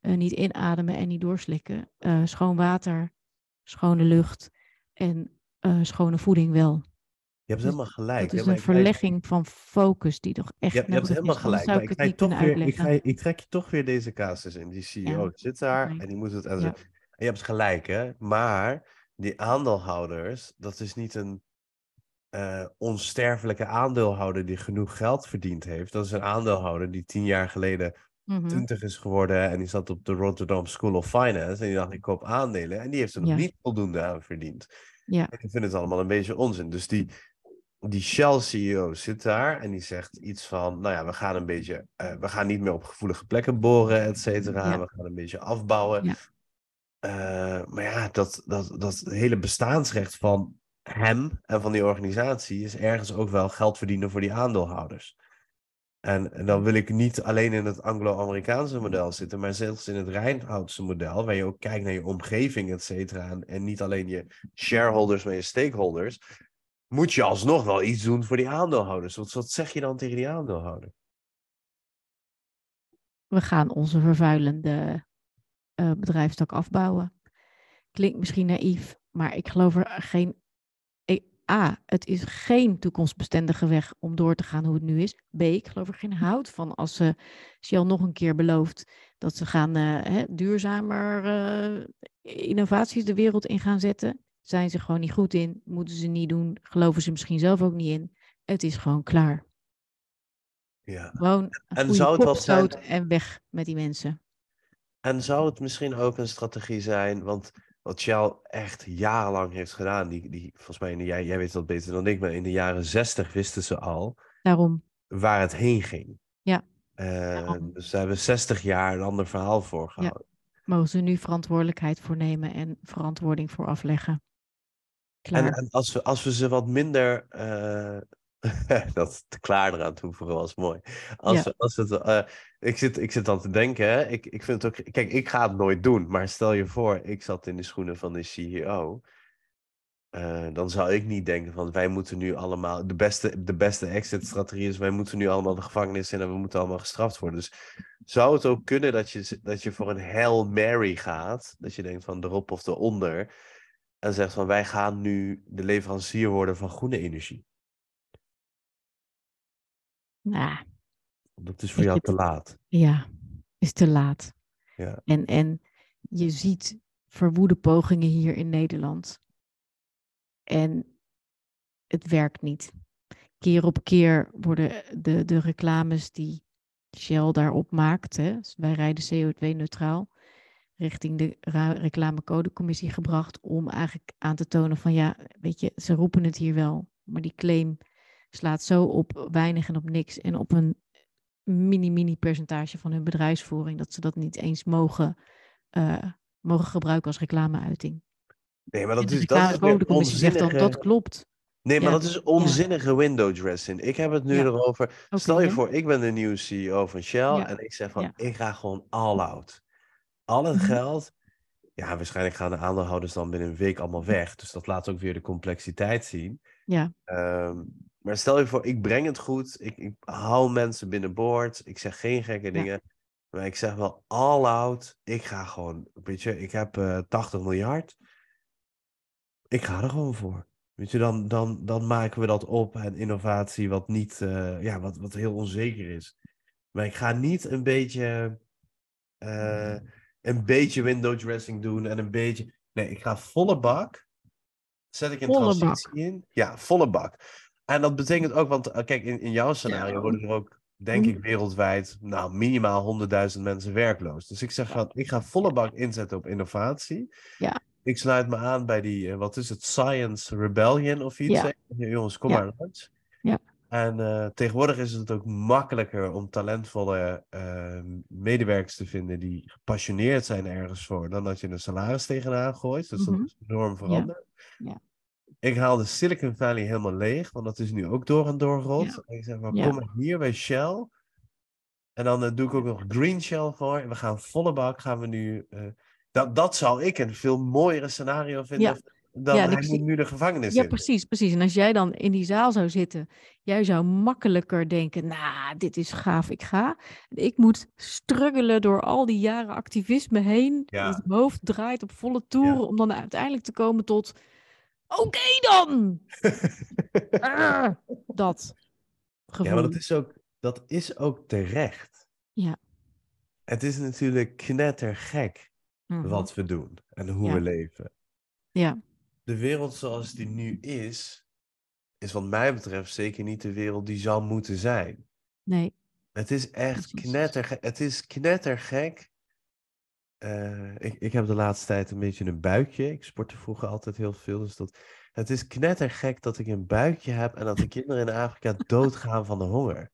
eh, niet inademen en niet doorslikken. Eh, schoon water, schone lucht en schone voeding wel. Je hebt helemaal gelijk. Dat hè, is een ik- verlegging van focus die toch echt Je, je hebt helemaal is. Gelijk. Maar ik het toch weer, trek je toch weer deze casus in. Die CEO Ja, zit daar en die moet het. Je hebt gelijk, hè? Maar die aandeelhouders, dat is niet een eh, onsterfelijke aandeelhouder die genoeg geld verdiend heeft. Dat is een aandeelhouder die tien jaar geleden Mhm. 20 is geworden en die zat op de Rotterdam School of Finance en die dacht ik koop aandelen en die heeft er nog Ja. niet voldoende aan verdiend. Ja. En ik vind het allemaal een beetje onzin. Dus die, die Shell CEO zit daar en die zegt iets van, nou ja, we gaan een beetje, eh, we gaan niet meer op gevoelige plekken boren, et cetera. Ja. We gaan een beetje afbouwen. Ja. Eh, maar ja, dat, dat, dat hele bestaansrecht van hem en van die organisatie is ergens ook wel geld verdienen voor die aandeelhouders. En, en dan wil ik niet alleen in het Anglo-Amerikaanse model zitten, maar zelfs in het Rijnhoutse model, waar je ook kijkt naar je omgeving, et cetera, en, niet alleen je shareholders, maar je stakeholders, moet je alsnog wel iets doen voor die aandeelhouders. Wat, wat zeg je dan tegen die aandeelhouder? We gaan onze vervuilende uh, bedrijfstak afbouwen. Klinkt misschien naïef, maar ik geloof er geen. A, het is geen toekomstbestendige weg om door te gaan hoe het nu is. B, ik geloof er geen hout van als ze Shell nog een keer belooft dat ze gaan uh, hè, duurzamer uh, innovaties de wereld in gaan zetten. Zijn ze gewoon niet goed in, moeten ze niet doen, geloven ze misschien zelf ook niet in. Het is gewoon klaar. Ja. Gewoon en zou het wat zijn... en weg met die mensen. En zou het misschien ook een strategie zijn, want wat Shell echt jarenlang heeft gedaan, die, die volgens mij, jij, jij weet dat beter dan ik, maar in de jaren zestig wisten ze al Daarom. waar het heen ging. Ja. Uh, dus ze hebben 60 jaar een ander verhaal voorgehouden. Ja. Mogen ze nu verantwoordelijkheid voor nemen en verantwoording voor afleggen. Klaar. En, en als, we, als we ze wat minder uh, dat te klaar eraan toevoegen was mooi. Als, ja. als het, uh, ik, zit, ik zit dan te denken, hè, ik, ik vind het ook. Kijk, ik ga het nooit doen, maar stel je voor, ik zat in de schoenen van de CEO. Uh, dan zou ik niet denken van wij moeten nu allemaal. De beste, de beste exit-strategie is: wij moeten nu allemaal de gevangenis in en we moeten allemaal gestraft worden. Dus zou het ook kunnen dat je, dat je voor een Hail Mary gaat? Dat je denkt van erop of eronder. En zegt van wij gaan nu de leverancier worden van groene energie. Nou, dat is voor jou te laat. Ja, is te laat. Ja. En, en je ziet verwoede pogingen hier in Nederland. En het werkt niet. Keer op keer worden de, de reclames die Shell daarop maakt, hè, dus wij rijden CO2-neutraal, richting de reclamecodecommissie gebracht om eigenlijk aan te tonen van ja, weet je, ze roepen het hier wel, maar die claim slaat zo op weinig en op niks en op een mini-mini percentage van hun bedrijfsvoering dat ze dat niet eens mogen, uh, mogen gebruiken als reclameuiting. Nee, maar dat is, dat is weer onzinnige... zegt dan, dat klopt. Nee, maar ja, dat is onzinnige ja. window dressing. Ik heb het nu ja. erover. Okay, Stel je voor, ik ben de nieuwe CEO van Shell en ik zeg van, ik ga gewoon all out. Al het geld, ja, waarschijnlijk gaan de aandeelhouders dan binnen een week allemaal weg. Dus dat laat ook weer de complexiteit zien. Ja. Um, maar stel je voor, ik breng het goed. Ik, ik hou mensen binnenboord. Ik zeg geen gekke dingen. Maar ik zeg wel all out. Ik ga gewoon, weet je, ik heb uh, 80 miljard. Ik ga er gewoon voor. Weet je, dan, dan, dan maken we dat op en innovatie wat niet, uh, ja, wat, wat heel onzeker is. Maar ik ga niet een beetje, uh, een beetje window dressing doen en een beetje. Nee, ik ga volle bak. Zet ik een volle transitie bak. in. Ja, volle bak. En dat betekent ook, want uh, kijk, in, in jouw scenario ja. worden er ook, denk ik, wereldwijd, nou, minimaal 100.000 mensen werkloos. Dus ik zeg van, ik ga volle bak inzetten op innovatie. Ja. Ik sluit me aan bij die, uh, wat is het, Science Rebellion of iets. Ja. Jongens, kom maar langs. Ja. En uh, tegenwoordig is het ook makkelijker om talentvolle uh, medewerkers te vinden die gepassioneerd zijn ergens voor, dan dat je een salaris tegenaan gooit. Dus Mhm. dat is enorm veranderd. Ja. Ik haal de Silicon Valley helemaal leeg, want dat is nu ook door en door rot. Ja. En ik zeg maar, kom maar hier bij Shell. En dan eh, doe ik ook nog Green Shell voor. En we gaan volle bak, gaan we nu... eh, dat, dat zou ik een veel mooiere scenario vinden dan Ja, hij moet nu de gevangenis Ja, in. precies, precies. En als jij dan in die zaal zou zitten, jij zou makkelijker denken, nou, dit is gaaf, ik ga. Ik moet struggelen door al die jaren activisme heen. Ja. Mijn hoofd draait op volle toeren om dan uiteindelijk te komen tot, oké dan! Ah, dat gevoel. Ja, maar dat is ook, dat is ook terecht. Ja. Het is natuurlijk knettergek Mhm. wat we doen en hoe Ja. we leven. Ja, De wereld zoals die nu is, is wat mij betreft zeker niet de wereld die zou moeten zijn. nee. Het is echt knettergek. Het is knettergek. Eh, ik, ik heb de laatste tijd een beetje een buikje. Ik sportte vroeger altijd heel veel. Dus dat, het is knettergek dat ik een buikje heb en dat de kinderen in Afrika doodgaan van de honger.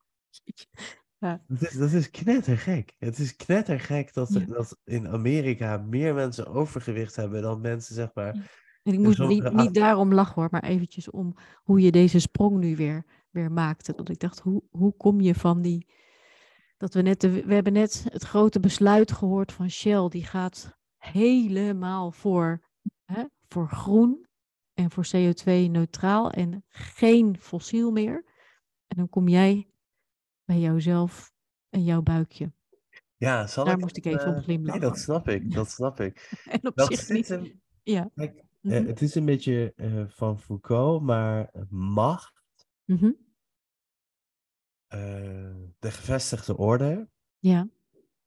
Ja. Dat is, dat is knettergek. Het is knettergek dat, Ja. dat in Amerika meer mensen overgewicht hebben dan mensen, zeg maar. En ik moest niet, niet daarom lachen hoor, maar eventjes om hoe je deze sprong nu weer, weer maakte. Dat ik dacht, hoe, hoe kom je van die... Dat we net, de, we hebben net het grote besluit gehoord van Shell. Die gaat helemaal voor, hè, voor groen en voor CO2-neutraal en geen fossiel meer. En dan kom jij bij jouzelf en jouw buikje. Ja, zal Daar ik moest ik even om eh, glimlachen. Nee, dat snap ik. Dat snap ik. En op Dat zich niet. hem. Ja. Kijk, eh, Mhm. het is een beetje eh, van Foucault, maar macht, Mhm. De gevestigde orde, Ja.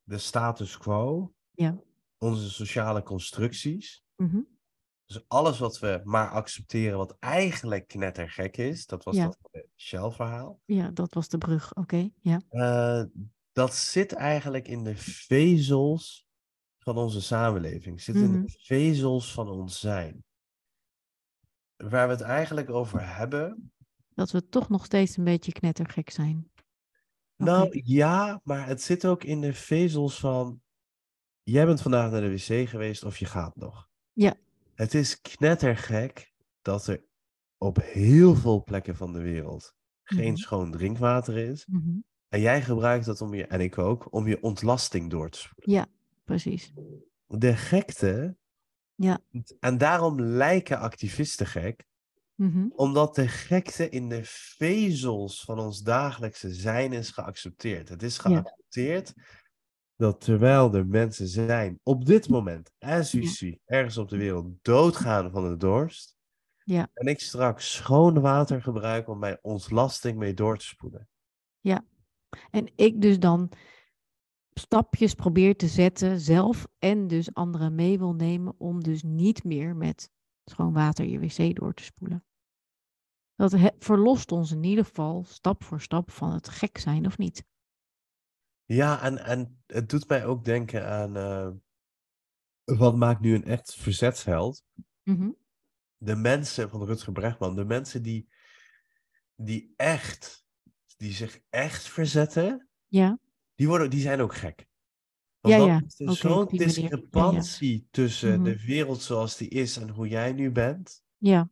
de status quo, Ja. onze sociale constructies. Mhm. Dus alles wat we maar accepteren, wat eigenlijk knettergek is, dat was Ja. dat eh, Shell-verhaal. ja, dat was de brug. Oké, ja. Eh, dat zit eigenlijk in de vezels van onze samenleving. Zit in Mhm. de vezels van ons zijn. Waar we het eigenlijk over hebben. Dat we toch nog steeds een beetje knettergek zijn. Nou ja, maar het zit ook in de vezels van. Jij bent vandaag naar de wc geweest of je gaat nog. Ja. Het is knettergek dat er op heel veel plekken van de wereld geen Mhm. schoon drinkwater is. Mhm. En jij gebruikt dat om je, en ik ook, om je ontlasting door te spoelen. Ja, precies. De gekte. Ja. En daarom lijken activisten gek, Mhm. omdat de gekte in de vezels van ons dagelijkse zijn is geaccepteerd. Het is Ja. geaccepteerd dat terwijl er mensen zijn, op dit moment, as you Ja. see, ergens op de wereld doodgaan van de dorst, Ja. en ik straks schoon water gebruik om mijn ontlasting mee door te spoelen. En ik dus dan stapjes probeer te zetten zelf en dus anderen mee wil nemen om dus niet meer met schoon water je wc door te spoelen. Dat verlost ons in ieder geval stap voor stap van het gek zijn of niet. Ja, en, en het doet mij ook denken aan, eh, wat maakt nu een echt verzetsheld? Mhm. de mensen van Rutger Bregman, de mensen die, die echt, die zich echt verzetten, Ja, die, worden, die zijn ook gek. Ja, dan ja, is er zo'n. Ja, ja. discrepantie tussen Mhm. de wereld zoals die is en hoe jij nu bent. ja,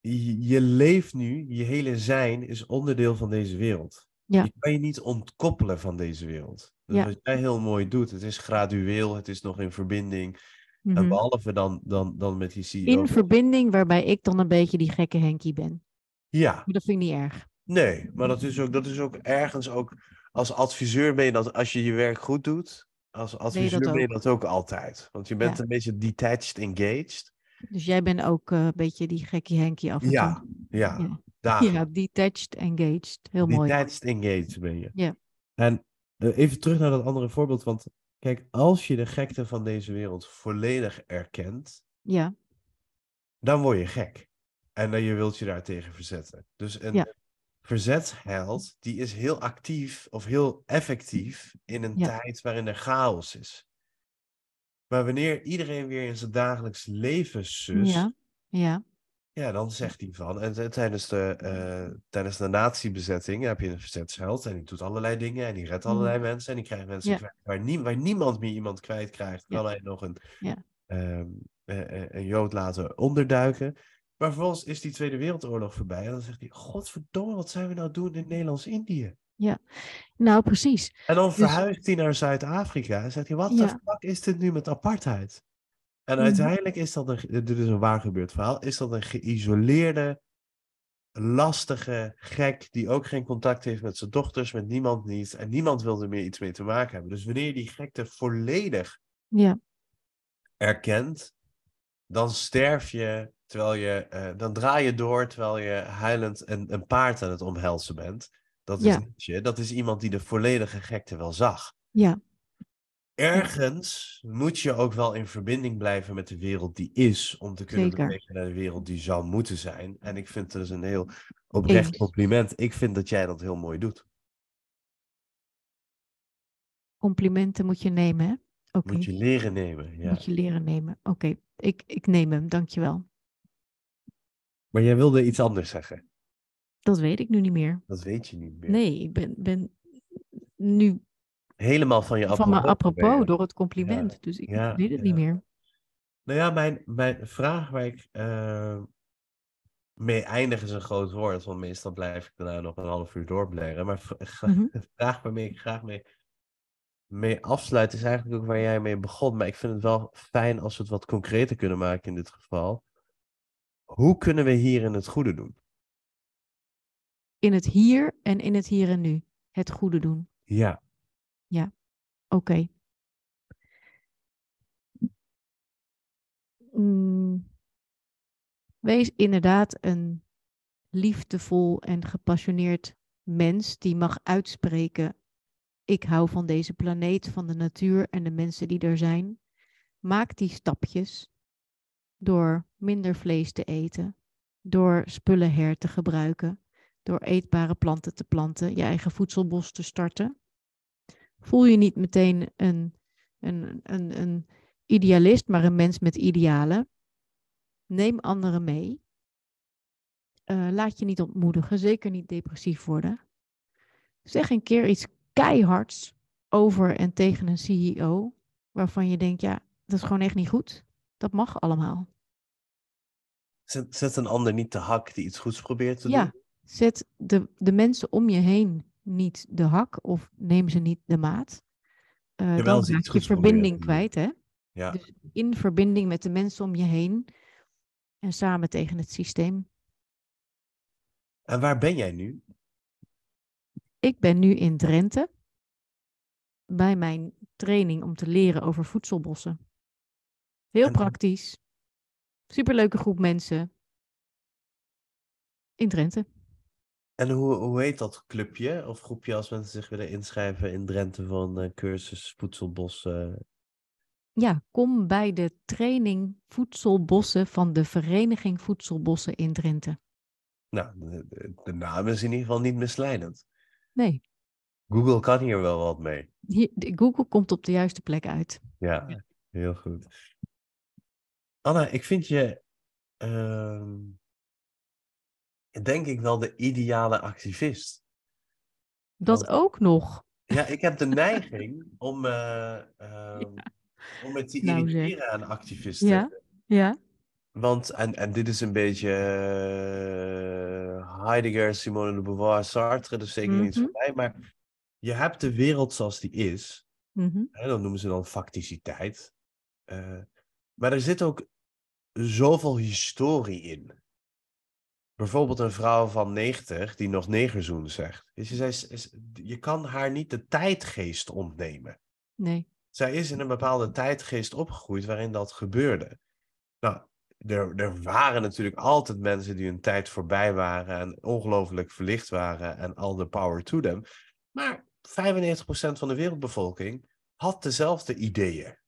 Je, je leeft nu, je hele zijn is onderdeel van deze wereld. Ja. Je kan je niet ontkoppelen van deze wereld. Dus Ja. wat jij heel mooi doet, het is gradueel, het is nog in verbinding. En mhm. behalve dan, dan, dan met die CEO. in verbinding waarbij ik dan een beetje die gekke Henkie ben. Ja, Maar dat vind ik niet erg. Nee, maar dat is ook, dat is ook ergens ook. Als adviseur ben je dat als je je werk goed doet. Als adviseur dat ben je ook. dat ook altijd. Want je bent Ja. een beetje detached engaged. Dus jij bent ook eh, een beetje die gekkie Henkie af en Ja, toe. ja, Ja. daar. Ja, detached, engaged. Heel mooi. Detached engaged ben je. Ja. En eh, even terug naar dat andere voorbeeld. Want kijk, als je de gekte van deze wereld volledig erkent. Ja, dan word je gek. En dan je wilt je daartegen verzetten. Dus een Ja. Verzetsheld, die is heel actief of heel effectief in een Ja. tijd waarin er chaos is. Maar wanneer iedereen weer in zijn dagelijks leven zus, ja. ja, ja, dan zegt hij van, en t- tijdens de, eh, tijdens de nazi-bezetting heb je een verzetsheld en die doet allerlei dingen en die redt Mhm. allerlei mensen en die krijgt mensen Ja. kwijt. Waar, nie- waar niemand meer iemand kwijt Ja. kan hij nog een, Ja. ehm, eh, eh, een Jood laten onderduiken. Maar vervolgens is die Tweede Wereldoorlog voorbij. En dan zegt hij: Godverdomme, wat zijn we nou doen in Nederlands-Indië? Nou, precies. En dan Dus- verhuist hij naar Zuid-Afrika. En zegt hij: Wat de Ja. fuck is dit nu met apartheid? En Mhm. uiteindelijk is dat een. Dit is een waar gebeurd verhaal. Is dat een geïsoleerde, lastige gek. die ook geen contact heeft met zijn dochters, met niemand niet. En niemand wil er meer iets mee te maken hebben. Dus wanneer je die gekte volledig Ja, erkent, dan sterf je terwijl je, eh, dan draai je door terwijl je huilend een, een paard aan het omhelzen bent. Dat is Ja. Dat is iemand die de volledige gekte wel zag. ja, Ergens moet je ook wel in verbinding blijven met de wereld die is, om te kunnen Zeker. bewegen naar de wereld die zou moeten zijn. En ik vind het dus een heel oprecht Eens. compliment. Ik vind dat jij dat heel mooi doet. complimenten moet je nemen, hè? Moet je leren nemen. Ja. moet je leren nemen. Oké, ik, ik neem hem, dankjewel. Maar jij wilde iets anders zeggen. Dat weet ik nu niet meer. Dat weet je niet meer. Nee, ik ben, ben nu Helemaal van je van me apropos. door het compliment. Dus ik Ja, weet het ja. niet meer. Nou ja, mijn, mijn vraag waar ik eh, mee eindig is een groot woord, want meestal blijf ik daarna nog een half uur doorblerren. Maar Mhm. de vraag waarmee ik graag mee, mee afsluit is eigenlijk ook waar jij mee begon. Maar ik vind het wel fijn als we het wat concreter kunnen maken in dit geval. Hoe kunnen we hierin het goede doen? In het hier en in het hier en nu. Het goede doen. Ja, Oké. Mm, Wees inderdaad een liefdevol en gepassioneerd mens die mag uitspreken: Ik hou van deze planeet, van de natuur en de mensen die er zijn. Maak die stapjes door minder vlees te eten, door spullen her te gebruiken, door eetbare planten te planten, je eigen voedselbos te starten. Voel je niet meteen een, een, een, een idealist, maar een mens met idealen. Neem anderen mee. Eh, laat je niet ontmoedigen, zeker niet depressief worden. Zeg een keer iets keihards over en tegen een CEO, waarvan je denkt, ja, dat is gewoon echt niet goed. Dat mag allemaal. zet, zet een ander niet te hak die iets goeds probeert te Ja, doen. zet de, de mensen om je heen niet de hak of neem ze niet de maat. Eh, dan raak je proberen verbinding kwijt, hè? Ja. Dus in verbinding met de mensen om je heen en samen tegen het systeem. En waar ben jij nu? Ik ben nu in Drenthe bij mijn training om te leren over voedselbossen. Heel En- praktisch. Superleuke groep mensen. In Drenthe. En hoe, hoe heet dat clubje of groepje als mensen zich willen inschrijven in Drenthe van eh, cursus Voedselbos? eh, Ja, kom bij de training Voedselbossen van de Vereniging Voedselbossen in Drenthe. Nou, de, de- naam is in ieder geval niet misleidend. Nee, Google kan hier wel wat mee. hier, Google komt op de juiste plek uit. Ja, heel goed. Anna, ik vind je, ehm, denk ik wel de ideale activist. Dat Want- ook nog. Ja, ik heb de neiging om, ehm, om me te Nou, zeg. irriteren aan activisten. Ja, ja. Want, en, en dit is een beetje eh, Heidegger, Simone de Beauvoir, Sartre, dus zeker niet Mhm. voor mij. Maar je hebt de wereld zoals die is. Mhm. Hè, dat noemen ze dan facticiteit. Eh, maar er zit ook zoveel historie in. Bijvoorbeeld een vrouw van 90 die nog negerzoen zegt. Je, je kan haar niet de tijdgeest ontnemen. Nee. Zij is in een bepaalde tijdgeest opgegroeid waarin dat gebeurde. Nou, er, er waren natuurlijk altijd mensen die hun tijd voorbij waren en ongelooflijk verlicht waren en all the power to them. Maar 95% van de wereldbevolking had dezelfde ideeën.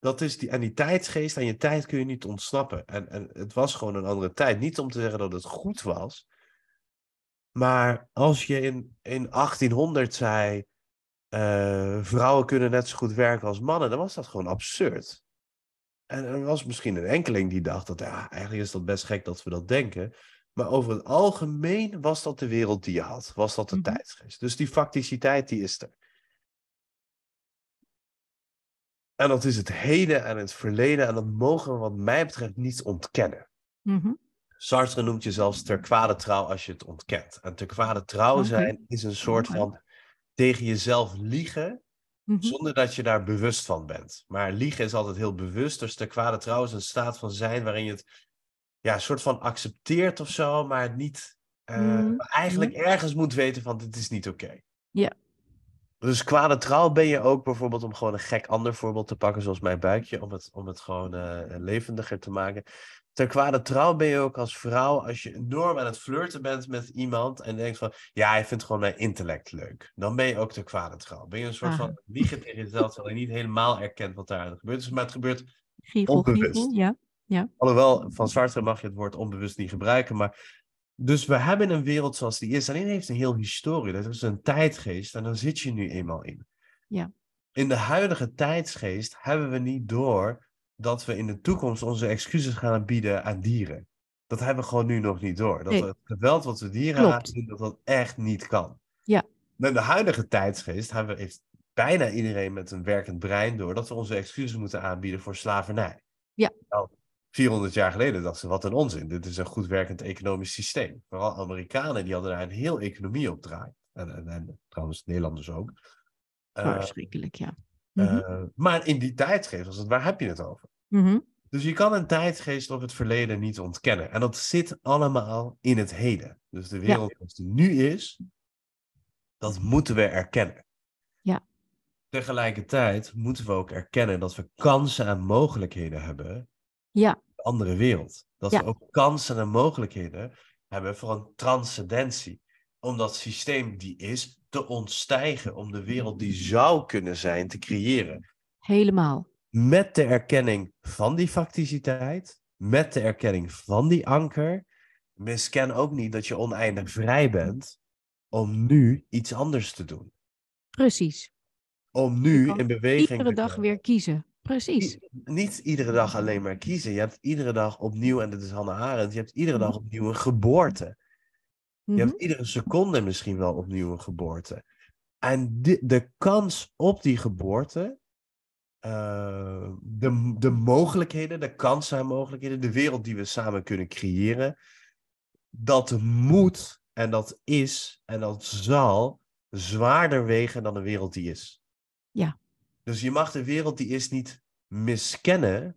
Dat is die, en die tijdsgeest, aan je tijd kun je niet ontsnappen. En, en het was gewoon een andere tijd. Niet om te zeggen dat het goed was. Maar als je in, in 1800 zei, eh, vrouwen kunnen net zo goed werken als mannen, dan was dat gewoon absurd. En er was misschien een enkeling die dacht dat, ja, eigenlijk is dat best gek dat we dat denken. Maar over het algemeen was dat de wereld die je had. Was dat de Mhm. tijdsgeest. Dus die facticiteit, die is er. En dat is het heden en het verleden. En dat mogen we wat mij betreft niet ontkennen. Mhm. Sartre noemt je zelfs ter kwade trouw als je het ontkent. En ter kwade trouw zijn is een soort van tegen jezelf liegen Mhm. zonder dat je daar bewust van bent. Maar liegen is altijd heel bewust. Dus ter kwade trouw is een staat van zijn waarin je het ja, soort van accepteert of zo, maar het niet eh, Mm, maar eigenlijk ergens moet weten van dit is niet oké. Ja. Dus kwade trouw ben je ook bijvoorbeeld om gewoon een gek ander voorbeeld te pakken, zoals mijn buikje, om het, om het gewoon eh, levendiger te maken. Ter kwade trouw ben je ook als vrouw als je enorm aan het flirten bent met iemand en denkt van, ja, hij vindt gewoon mijn intellect leuk. Dan ben je ook ter kwade trouw. Ben je een soort Ah. van liegen tegen jezelf, terwijl je niet helemaal erkent wat daar gebeurt. Dus, maar het gebeurt Giegel, onbewust. giegel, ja. Alhoewel, van Sartre mag je het woord onbewust niet gebruiken. Maar... Dus we hebben een wereld zoals die is. Alleen heeft een heel historie. Dat is een tijdgeest. En daar zit je nu eenmaal in. Ja. In de huidige tijdsgeest hebben we niet door dat we in de toekomst onze excuses gaan bieden aan dieren. Dat hebben we gewoon nu nog niet door. Dat Nee. het geweld wat we dieren Klopt. aandoen, dat dat echt niet kan. Ja. Met de huidige tijdsgeest hebben, heeft bijna iedereen met een werkend brein door dat we onze excuses moeten aanbieden voor slavernij. Ja. Nou, 400 jaar geleden dachten ze, wat een onzin. Dit is een goed werkend economisch systeem. Vooral Amerikanen, die hadden daar een heel economie op draaien. En, en, en trouwens Nederlanders ook. Eh, Verschrikkelijk, ja. Mhm. eh, maar in die tijdsgeest was het, waar heb je het over? Mhm. Dus je kan een tijdgeest of het verleden niet ontkennen. En dat zit allemaal in het heden. Dus de wereld zoals die nu is, dat moeten we erkennen. Ja. Tegelijkertijd moeten we ook erkennen dat we kansen en mogelijkheden hebben Ja, de andere wereld. Dat Ja. we ook kansen en mogelijkheden hebben voor een transcendentie. Om dat systeem die is te ontstijgen, om de wereld die zou kunnen zijn te creëren helemaal. met de erkenning van die facticiteit, met de erkenning van die anker, misken ook niet dat je oneindig vrij bent om nu iets anders te doen. Precies. Om nu in beweging Iedere te dag weer kiezen. Precies. Niet iedere dag alleen maar kiezen. Je hebt iedere dag opnieuw, en dit is Hannah Arendt, je hebt iedere dag opnieuw een geboorte. Je hebt iedere seconde misschien wel opnieuw een geboorte. En di- de kans op die geboorte, eh, de, de mogelijkheden, de kansen en mogelijkheden, de wereld die we samen kunnen creëren, dat moet en dat is en dat zal zwaarder wegen dan de wereld die is. Ja. Dus je mag de wereld die is niet miskennen,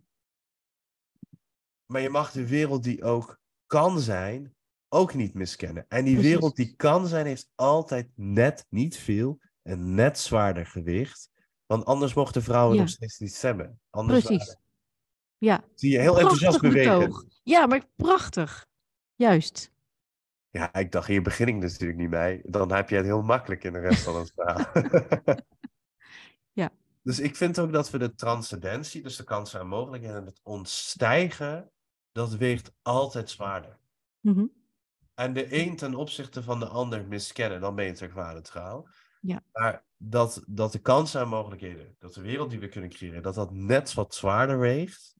maar je mag de wereld die ook kan zijn, ook niet miskennen. En die wereld die kan zijn, heeft altijd net niet veel en net zwaarder gewicht. Want anders mochten vrouwen Ja. nog steeds niet stemmen. Anders Precies. waren- Ja, zie je heel enthousiast bewegen. betoog. Ja, maar prachtig. Juist. Ja, ik dacht, hier begin ik natuurlijk niet mee. Dan heb je het heel makkelijk in de rest van het verhaal. Ja. Dus ik vind ook dat we de transcendentie, dus de kansen en mogelijkheden, het ontstijgen, dat weegt altijd zwaarder. Mhm. En de een ten opzichte van de ander miskennen, dan ben je ter. Ja. Maar dat, dat de kansen en mogelijkheden, dat de wereld die we kunnen creëren, dat dat net wat zwaarder weegt,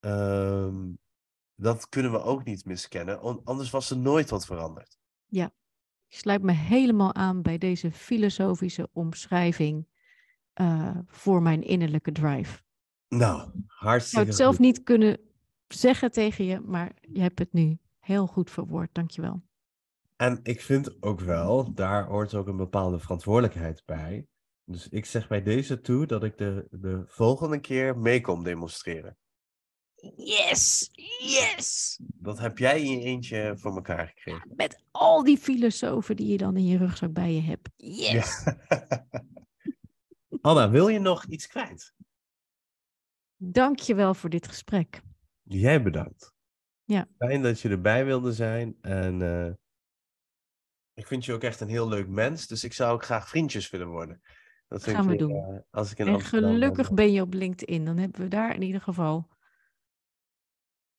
ehm, dat kunnen we ook niet miskennen. anders was er nooit wat veranderd. Ik sluit me helemaal aan bij deze filosofische omschrijving eh, voor mijn innerlijke drive. Nou, Ik zou hartstikke het zelf goed. niet kunnen zeggen tegen je, maar je hebt het nu heel goed verwoord. Dankjewel. En ik vind ook wel, daar hoort ook een bepaalde verantwoordelijkheid bij. Dus ik zeg bij deze toe dat ik de, de volgende keer mee kom demonstreren. Yes, yes. Dat heb jij in je eentje voor elkaar gekregen. Met al die filosofen die je dan in je rugzak bij je hebt. Yes. Ja. Anna, wil je nog iets kwijt? Dankjewel voor dit gesprek. Jij bedankt. Ja. Fijn dat je erbij wilde zijn. En eh, ik vind je ook echt een heel leuk mens. Dus ik zou ook graag vriendjes willen worden. Dat vind Gaan we ik, doen. eh, als ik in En Amsterdam ben. gelukkig ben je op LinkedIn. Dan hebben we daar in ieder geval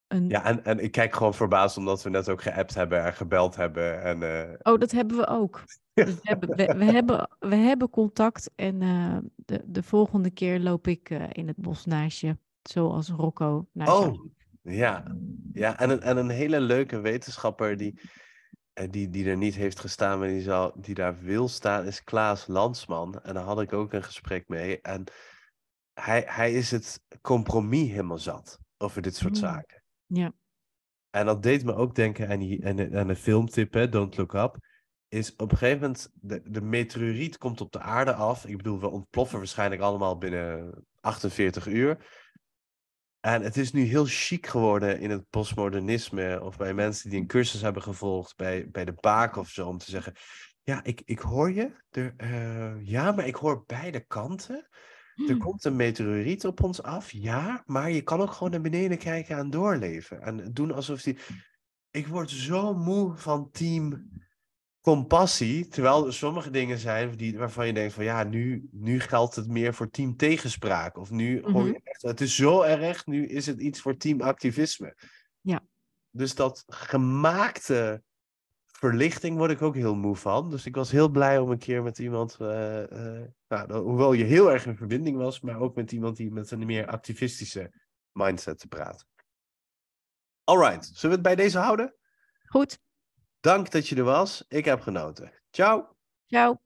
een... Ja, en, en ik kijk gewoon verbaasd omdat we net ook geappt hebben en gebeld hebben. En, eh, Oh, dat hebben we ook. Dus we, hebben, we, we hebben, we hebben contact en eh, de, de volgende keer loop ik eh, in het bos naast je. Zoals Rocco naast jou. Oh, ja. ja en, een, en een hele leuke wetenschapper die, die, die er niet heeft gestaan, maar die, zal, die daar wil staan, is Klaas Landsman. En daar had ik ook een gesprek mee. En hij, hij is het compromis helemaal zat over dit soort Mm. zaken. Ja. En dat deed me ook denken aan, die, aan, de, aan de filmtip, hè, Don't Look Up. Is op een gegeven moment, de, de meteoriet komt op de aarde af. Ik bedoel, we ontploffen waarschijnlijk allemaal binnen 48 uur. En het is nu heel chic geworden in het postmodernisme. Of bij mensen die een cursus hebben gevolgd bij, bij de Baak of zo. Om te zeggen, ja, ik, ik hoor je. Eh, ja, maar ik hoor beide kanten. Er komt een meteoriet op ons af, ja, maar je kan ook gewoon naar beneden kijken en doorleven. En doen alsof die. Ik word zo moe van team compassie, terwijl er sommige dingen zijn die, waarvan je denkt van ja, nu, nu geldt het meer voor team tegenspraak. Of nu hoor je Mhm. echt, het is zo erg, nu is het iets voor team activisme. Ja. Dus dat gemaakte verlichting word ik ook heel moe van. Dus ik was heel blij om een keer met iemand, eh, eh, nou, hoewel je heel erg in verbinding was, maar ook met iemand die met een meer activistische mindset te praat. Alright, zullen we het bij deze houden? Goed. Dank dat je er was. Ik heb genoten. Ciao. Ciao.